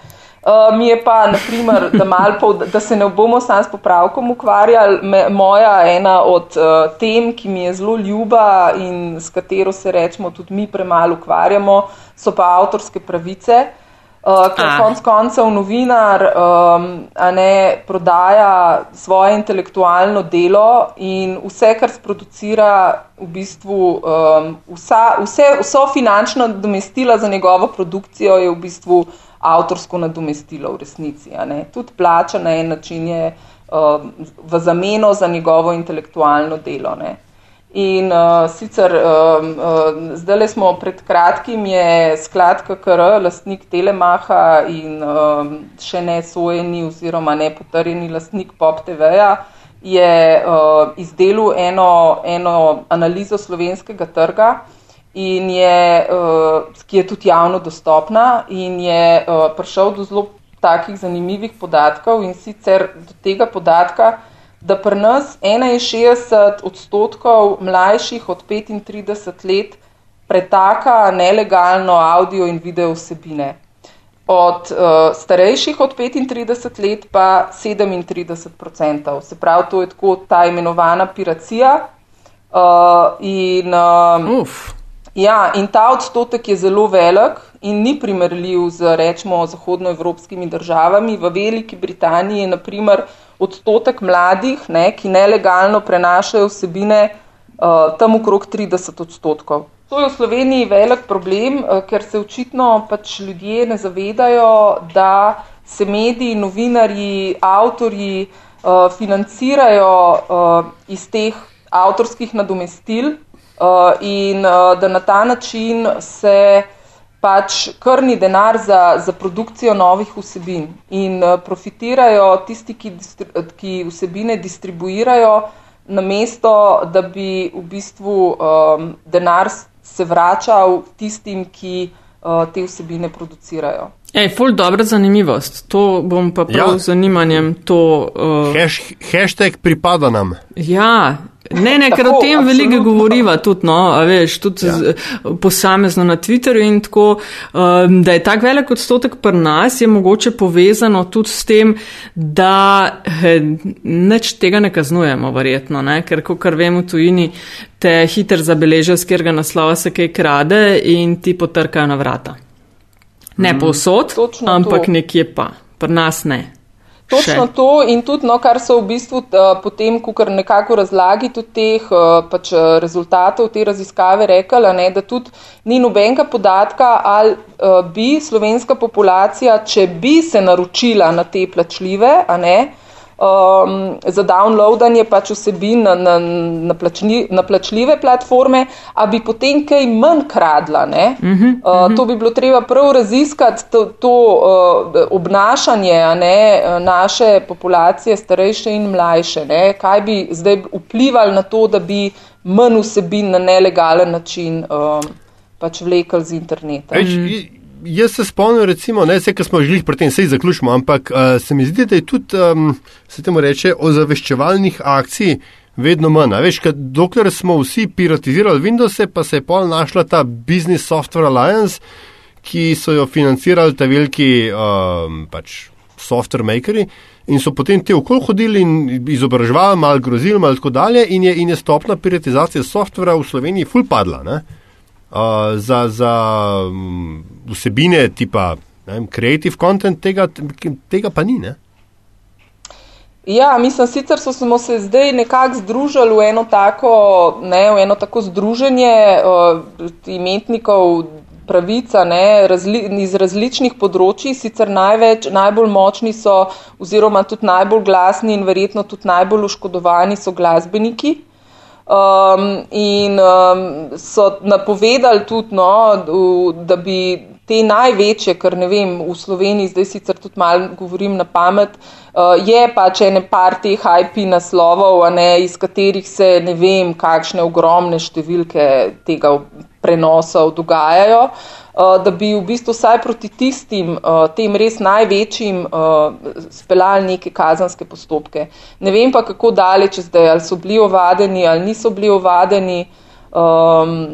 Uh, mi je pa, naprimer, da, pol, da se ne bomo sam s popravkom ukvarjali, me, moja ena od uh, tem, ki mi je zelo ljuba in s katero se rečemo tudi mi premalo ukvarjamo, so pa avtorske pravice. Uh, ker konc koncev novinar um, ne, prodaja svoje intelektualno delo in vse, kar sproducira, v bistvu um, vsa, vse, vso finančno nadomestilo za njegovo produkcijo je v bistvu avtorsko nadomestilo v resnici. Tudi plača na en način je um, v zameno za njegovo intelektualno delo. Ne. In uh, sicer um, uh, zdaj smo pred kratkim, je sklad KKR, lastnik Telemaha in um, še ne sojeni oziroma ne potrjeni lastnik Pop TV-ja, je uh, izdelal eno, eno analizo slovenskega trga, je, uh, ki je tudi javno dostopna in je uh, prišel do zelo takih zanimivih podatkov in sicer do tega podatka, da pri nas 61 odstotkov mlajših od 35 let pretaka nelegalno audio in video vsebine. Od uh, starejših od 35 let pa 37 odstotkov. Se pravi, to je tako ta imenovana piracija. Uh, in, uh, ja, in ta odstotek je zelo velik in ni primerljiv z, rečemo, zahodnoevropskimi državami. V Veliki Britaniji je, naprimer, odstotek mladih, ne, ki nelegalno prenašajo vsebine, uh, tam okrog 30 odstotkov. To je v Sloveniji velik problem, uh, ker se očitno pač ljudje ne zavedajo, da se mediji, novinarji, avtorji uh, financirajo uh, iz teh avtorskih nadomestil uh, in uh, da na ta način se pač krni denar za, za produkcijo novih vsebin in uh, profitirajo tisti, ki, ki vsebine distribuirajo, namesto da bi v bistvu um, denar se vračal tistim, ki uh, te vsebine producirajo. Ej, ful dobra zanimivost. To bom pa prav ja. z zanimanjem to. Uh... Hash, hashtag pripada nam. Ja, Ne, ne, ker o tem veliko govoriva tudi, no, veš, tudi ja. z, posamezno na Twitterju in tako, um, da je tak velik odstotek pri nas, je mogoče povezano tudi s tem, da he, nič tega ne kaznujemo, verjetno, ne, ker, kar vemo, tujini te hiter zabeležijo, z katerega naslova se kaj krade in ti potrkajo na vrata. Ne mm. povsod, ampak to. nekje pa, pri nas ne. Točno še. to in tudi, no, kar so v bistvu uh, potem, ko kar nekako razlagi tudi teh uh, pač, uh, rezultatov te raziskave rekla, ne, da tudi ni nobenega podatka, ali uh, bi slovenska populacija, če bi se naročila na te plačljive, a ne, uh, um, za downloadanje pač vsebin na, na, na, plačni, na plačljive platforme, a bi potem kaj manj kradla. Uh -huh, uh, to bi bilo treba prav raziskati, to, to uh, obnašanje ne, naše populacije, starejše in mlajše. Ne, kaj bi zdaj vplivali na to, da bi manj vsebin na nelegalen način um, pač vlekel z interneta. Eč, jaz se spomnim, recimo, ne vse, kar smo želeli pri tem, sej zaključimo, ampak uh, se mi zdi, da je tudi, um, se temu reče, ozaveščevalnih akcij vedno manj. Veš, kad, dokler smo vsi piratizirali Windows, pa se je pol našla ta Business Software Alliance, ki so jo financirali ta veliki um, pač software makeri. In so potem te okol hodili in izobraževali, malo grozili, malo tako dalje, in je, in je stopna piratizacije softvera v Sloveniji ful padla. Ne? Za, za um, vsebine tipa vem, creative content, tega, tega pa ni. Ne? Ja, mislim, sicer so smo se zdaj nekako združili v eno tako, ne, v eno tako združenje uh, imetnikov pravica ne, razli, iz različnih področji, sicer največ, najbolj močni so oziroma tudi najbolj glasni in verjetno tudi najbolj oškodovani so glasbeniki. Um, in um, so napovedali tudi, no, da bi te največje, kar ne vem, v Sloveniji, zdaj sicer tudi malo govorim na pamet, uh, je pač ene par teh IP naslovov, ne, iz katerih se ne vem, kakšne ogromne številke tega prenosov dogajajo. Eh, da bi v bistvu vsaj proti tistim, eh, tem res največjim, eh, speljali neke kazanske postopke. Ne vem pa, kako daleč zdaj, ali so bili ovadeni ali niso bili ovadeni. Um,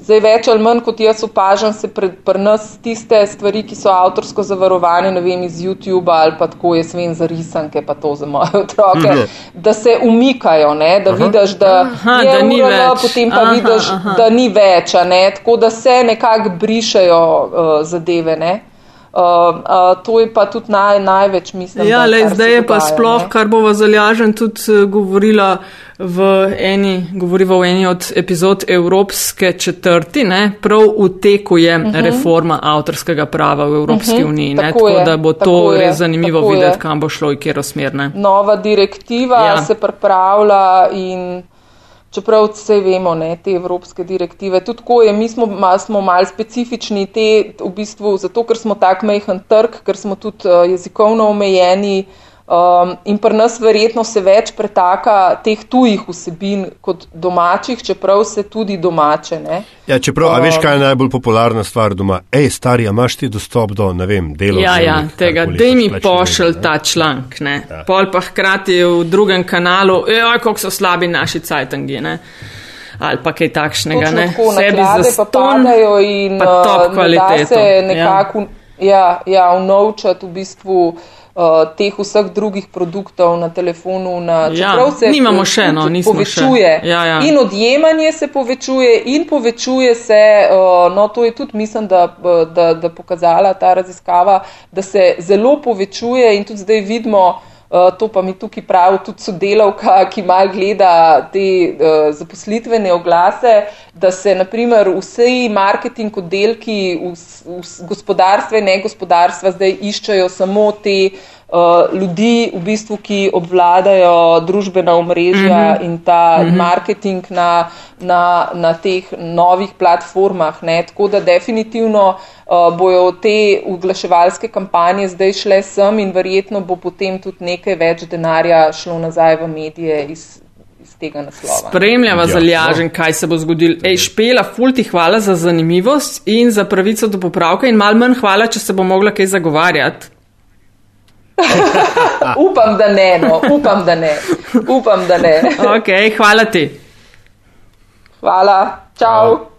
Zdaj, več ali manj kot jaz opažam, se pri pr nas tiste stvari, ki so avtorsko zavarovane, ne vem, iz YouTube ali pa tako jaz vem za risanke, pa to za moje otroke, aha. da se umikajo, ne? da aha. vidiš, da, aha, je da ni urala, več, potem pa aha, vidiš, aha. da ni več, tako da se nekako brišajo uh, zadeve. Ne? Uh, uh, to je pa tudi naj, največ, mislim. Ja, le, zdaj je pa sploh, ne? kar bova zalažen tudi uh, govorila v eni, govoriva v eni od epizod Evropske četrti, ne? prav v teku je uh mhm. -huh. reforma avtorskega prava v Evropski uh mhm. -huh. uniji, tako, tako je, da bo to je, res zanimivo videti, kam bo šlo in kjer osmerne. Nova direktiva ja. se pripravlja in čeprav vse vemo, ne, te evropske direktive. Tudi tako je, mi smo, ma, smo mal specifični, te v bistvu zato, ker smo tak mehen trg, ker smo tudi uh, jezikovno omejeni. Um, in pri nas verjetno se več pretaka teh tujih vsebin kot domačih, čeprav se tudi domače. Ne? Ja, čeprav, um, a veš, kaj je najbolj popularna stvar doma? Ej, stari, imaš ti dostop do, ne vem, dela. Ja, ja, tega, da mi pošel ta članek, ne. Ja. Pol pa hkrati v drugem kanalu, ej, kako so slabi naši cajtangi, ne. Ali pa kaj takšnega, Točno ne. Tako, Sebi za pa padajo in pa top uh, kvaliteto. Se ja. nekako, ja, ja, unovčati v bistvu. Uh, teh vseh drugih produktov na telefonu. Na, ja, se nimamo še eno, nismo povečuje. Še. Ja, ja. In odjemanje se povečuje, in povečuje se, uh, no to je tudi, mislim, da, da, da pokazala ta raziskava, da se zelo povečuje in tudi zdaj vidimo, to pa mi tukaj pravi tudi sodelavka, ki mal gleda te uh, zaposlitvene oglase, da se naprimer vsi marketing oddelki v, v gospodarstve in negospodarstva zdaj iščejo samo te uh, ljudi, v bistvu, ki obvladajo družbena omrežja mhm. -huh. in ta mhm. -huh. marketing na, na, na teh novih platformah. Ne? Tako da definitivno uh, bojo te uglaševalske kampanje zdaj šle sem in verjetno bo potem tudi nekaj več denarja šlo nazaj v medije iz. Spremljava ja, zaljažen, kaj se bo zgodilo. Ej, špela, ful ti hvala za zanimivost in za pravico do popravka in mal manj hvala, če se bo mogla kaj zagovarjati. *laughs* upam, da ne, no. upam, da ne. Upam, da ne. ok, hvala ti. Hvala, čau. Hvala.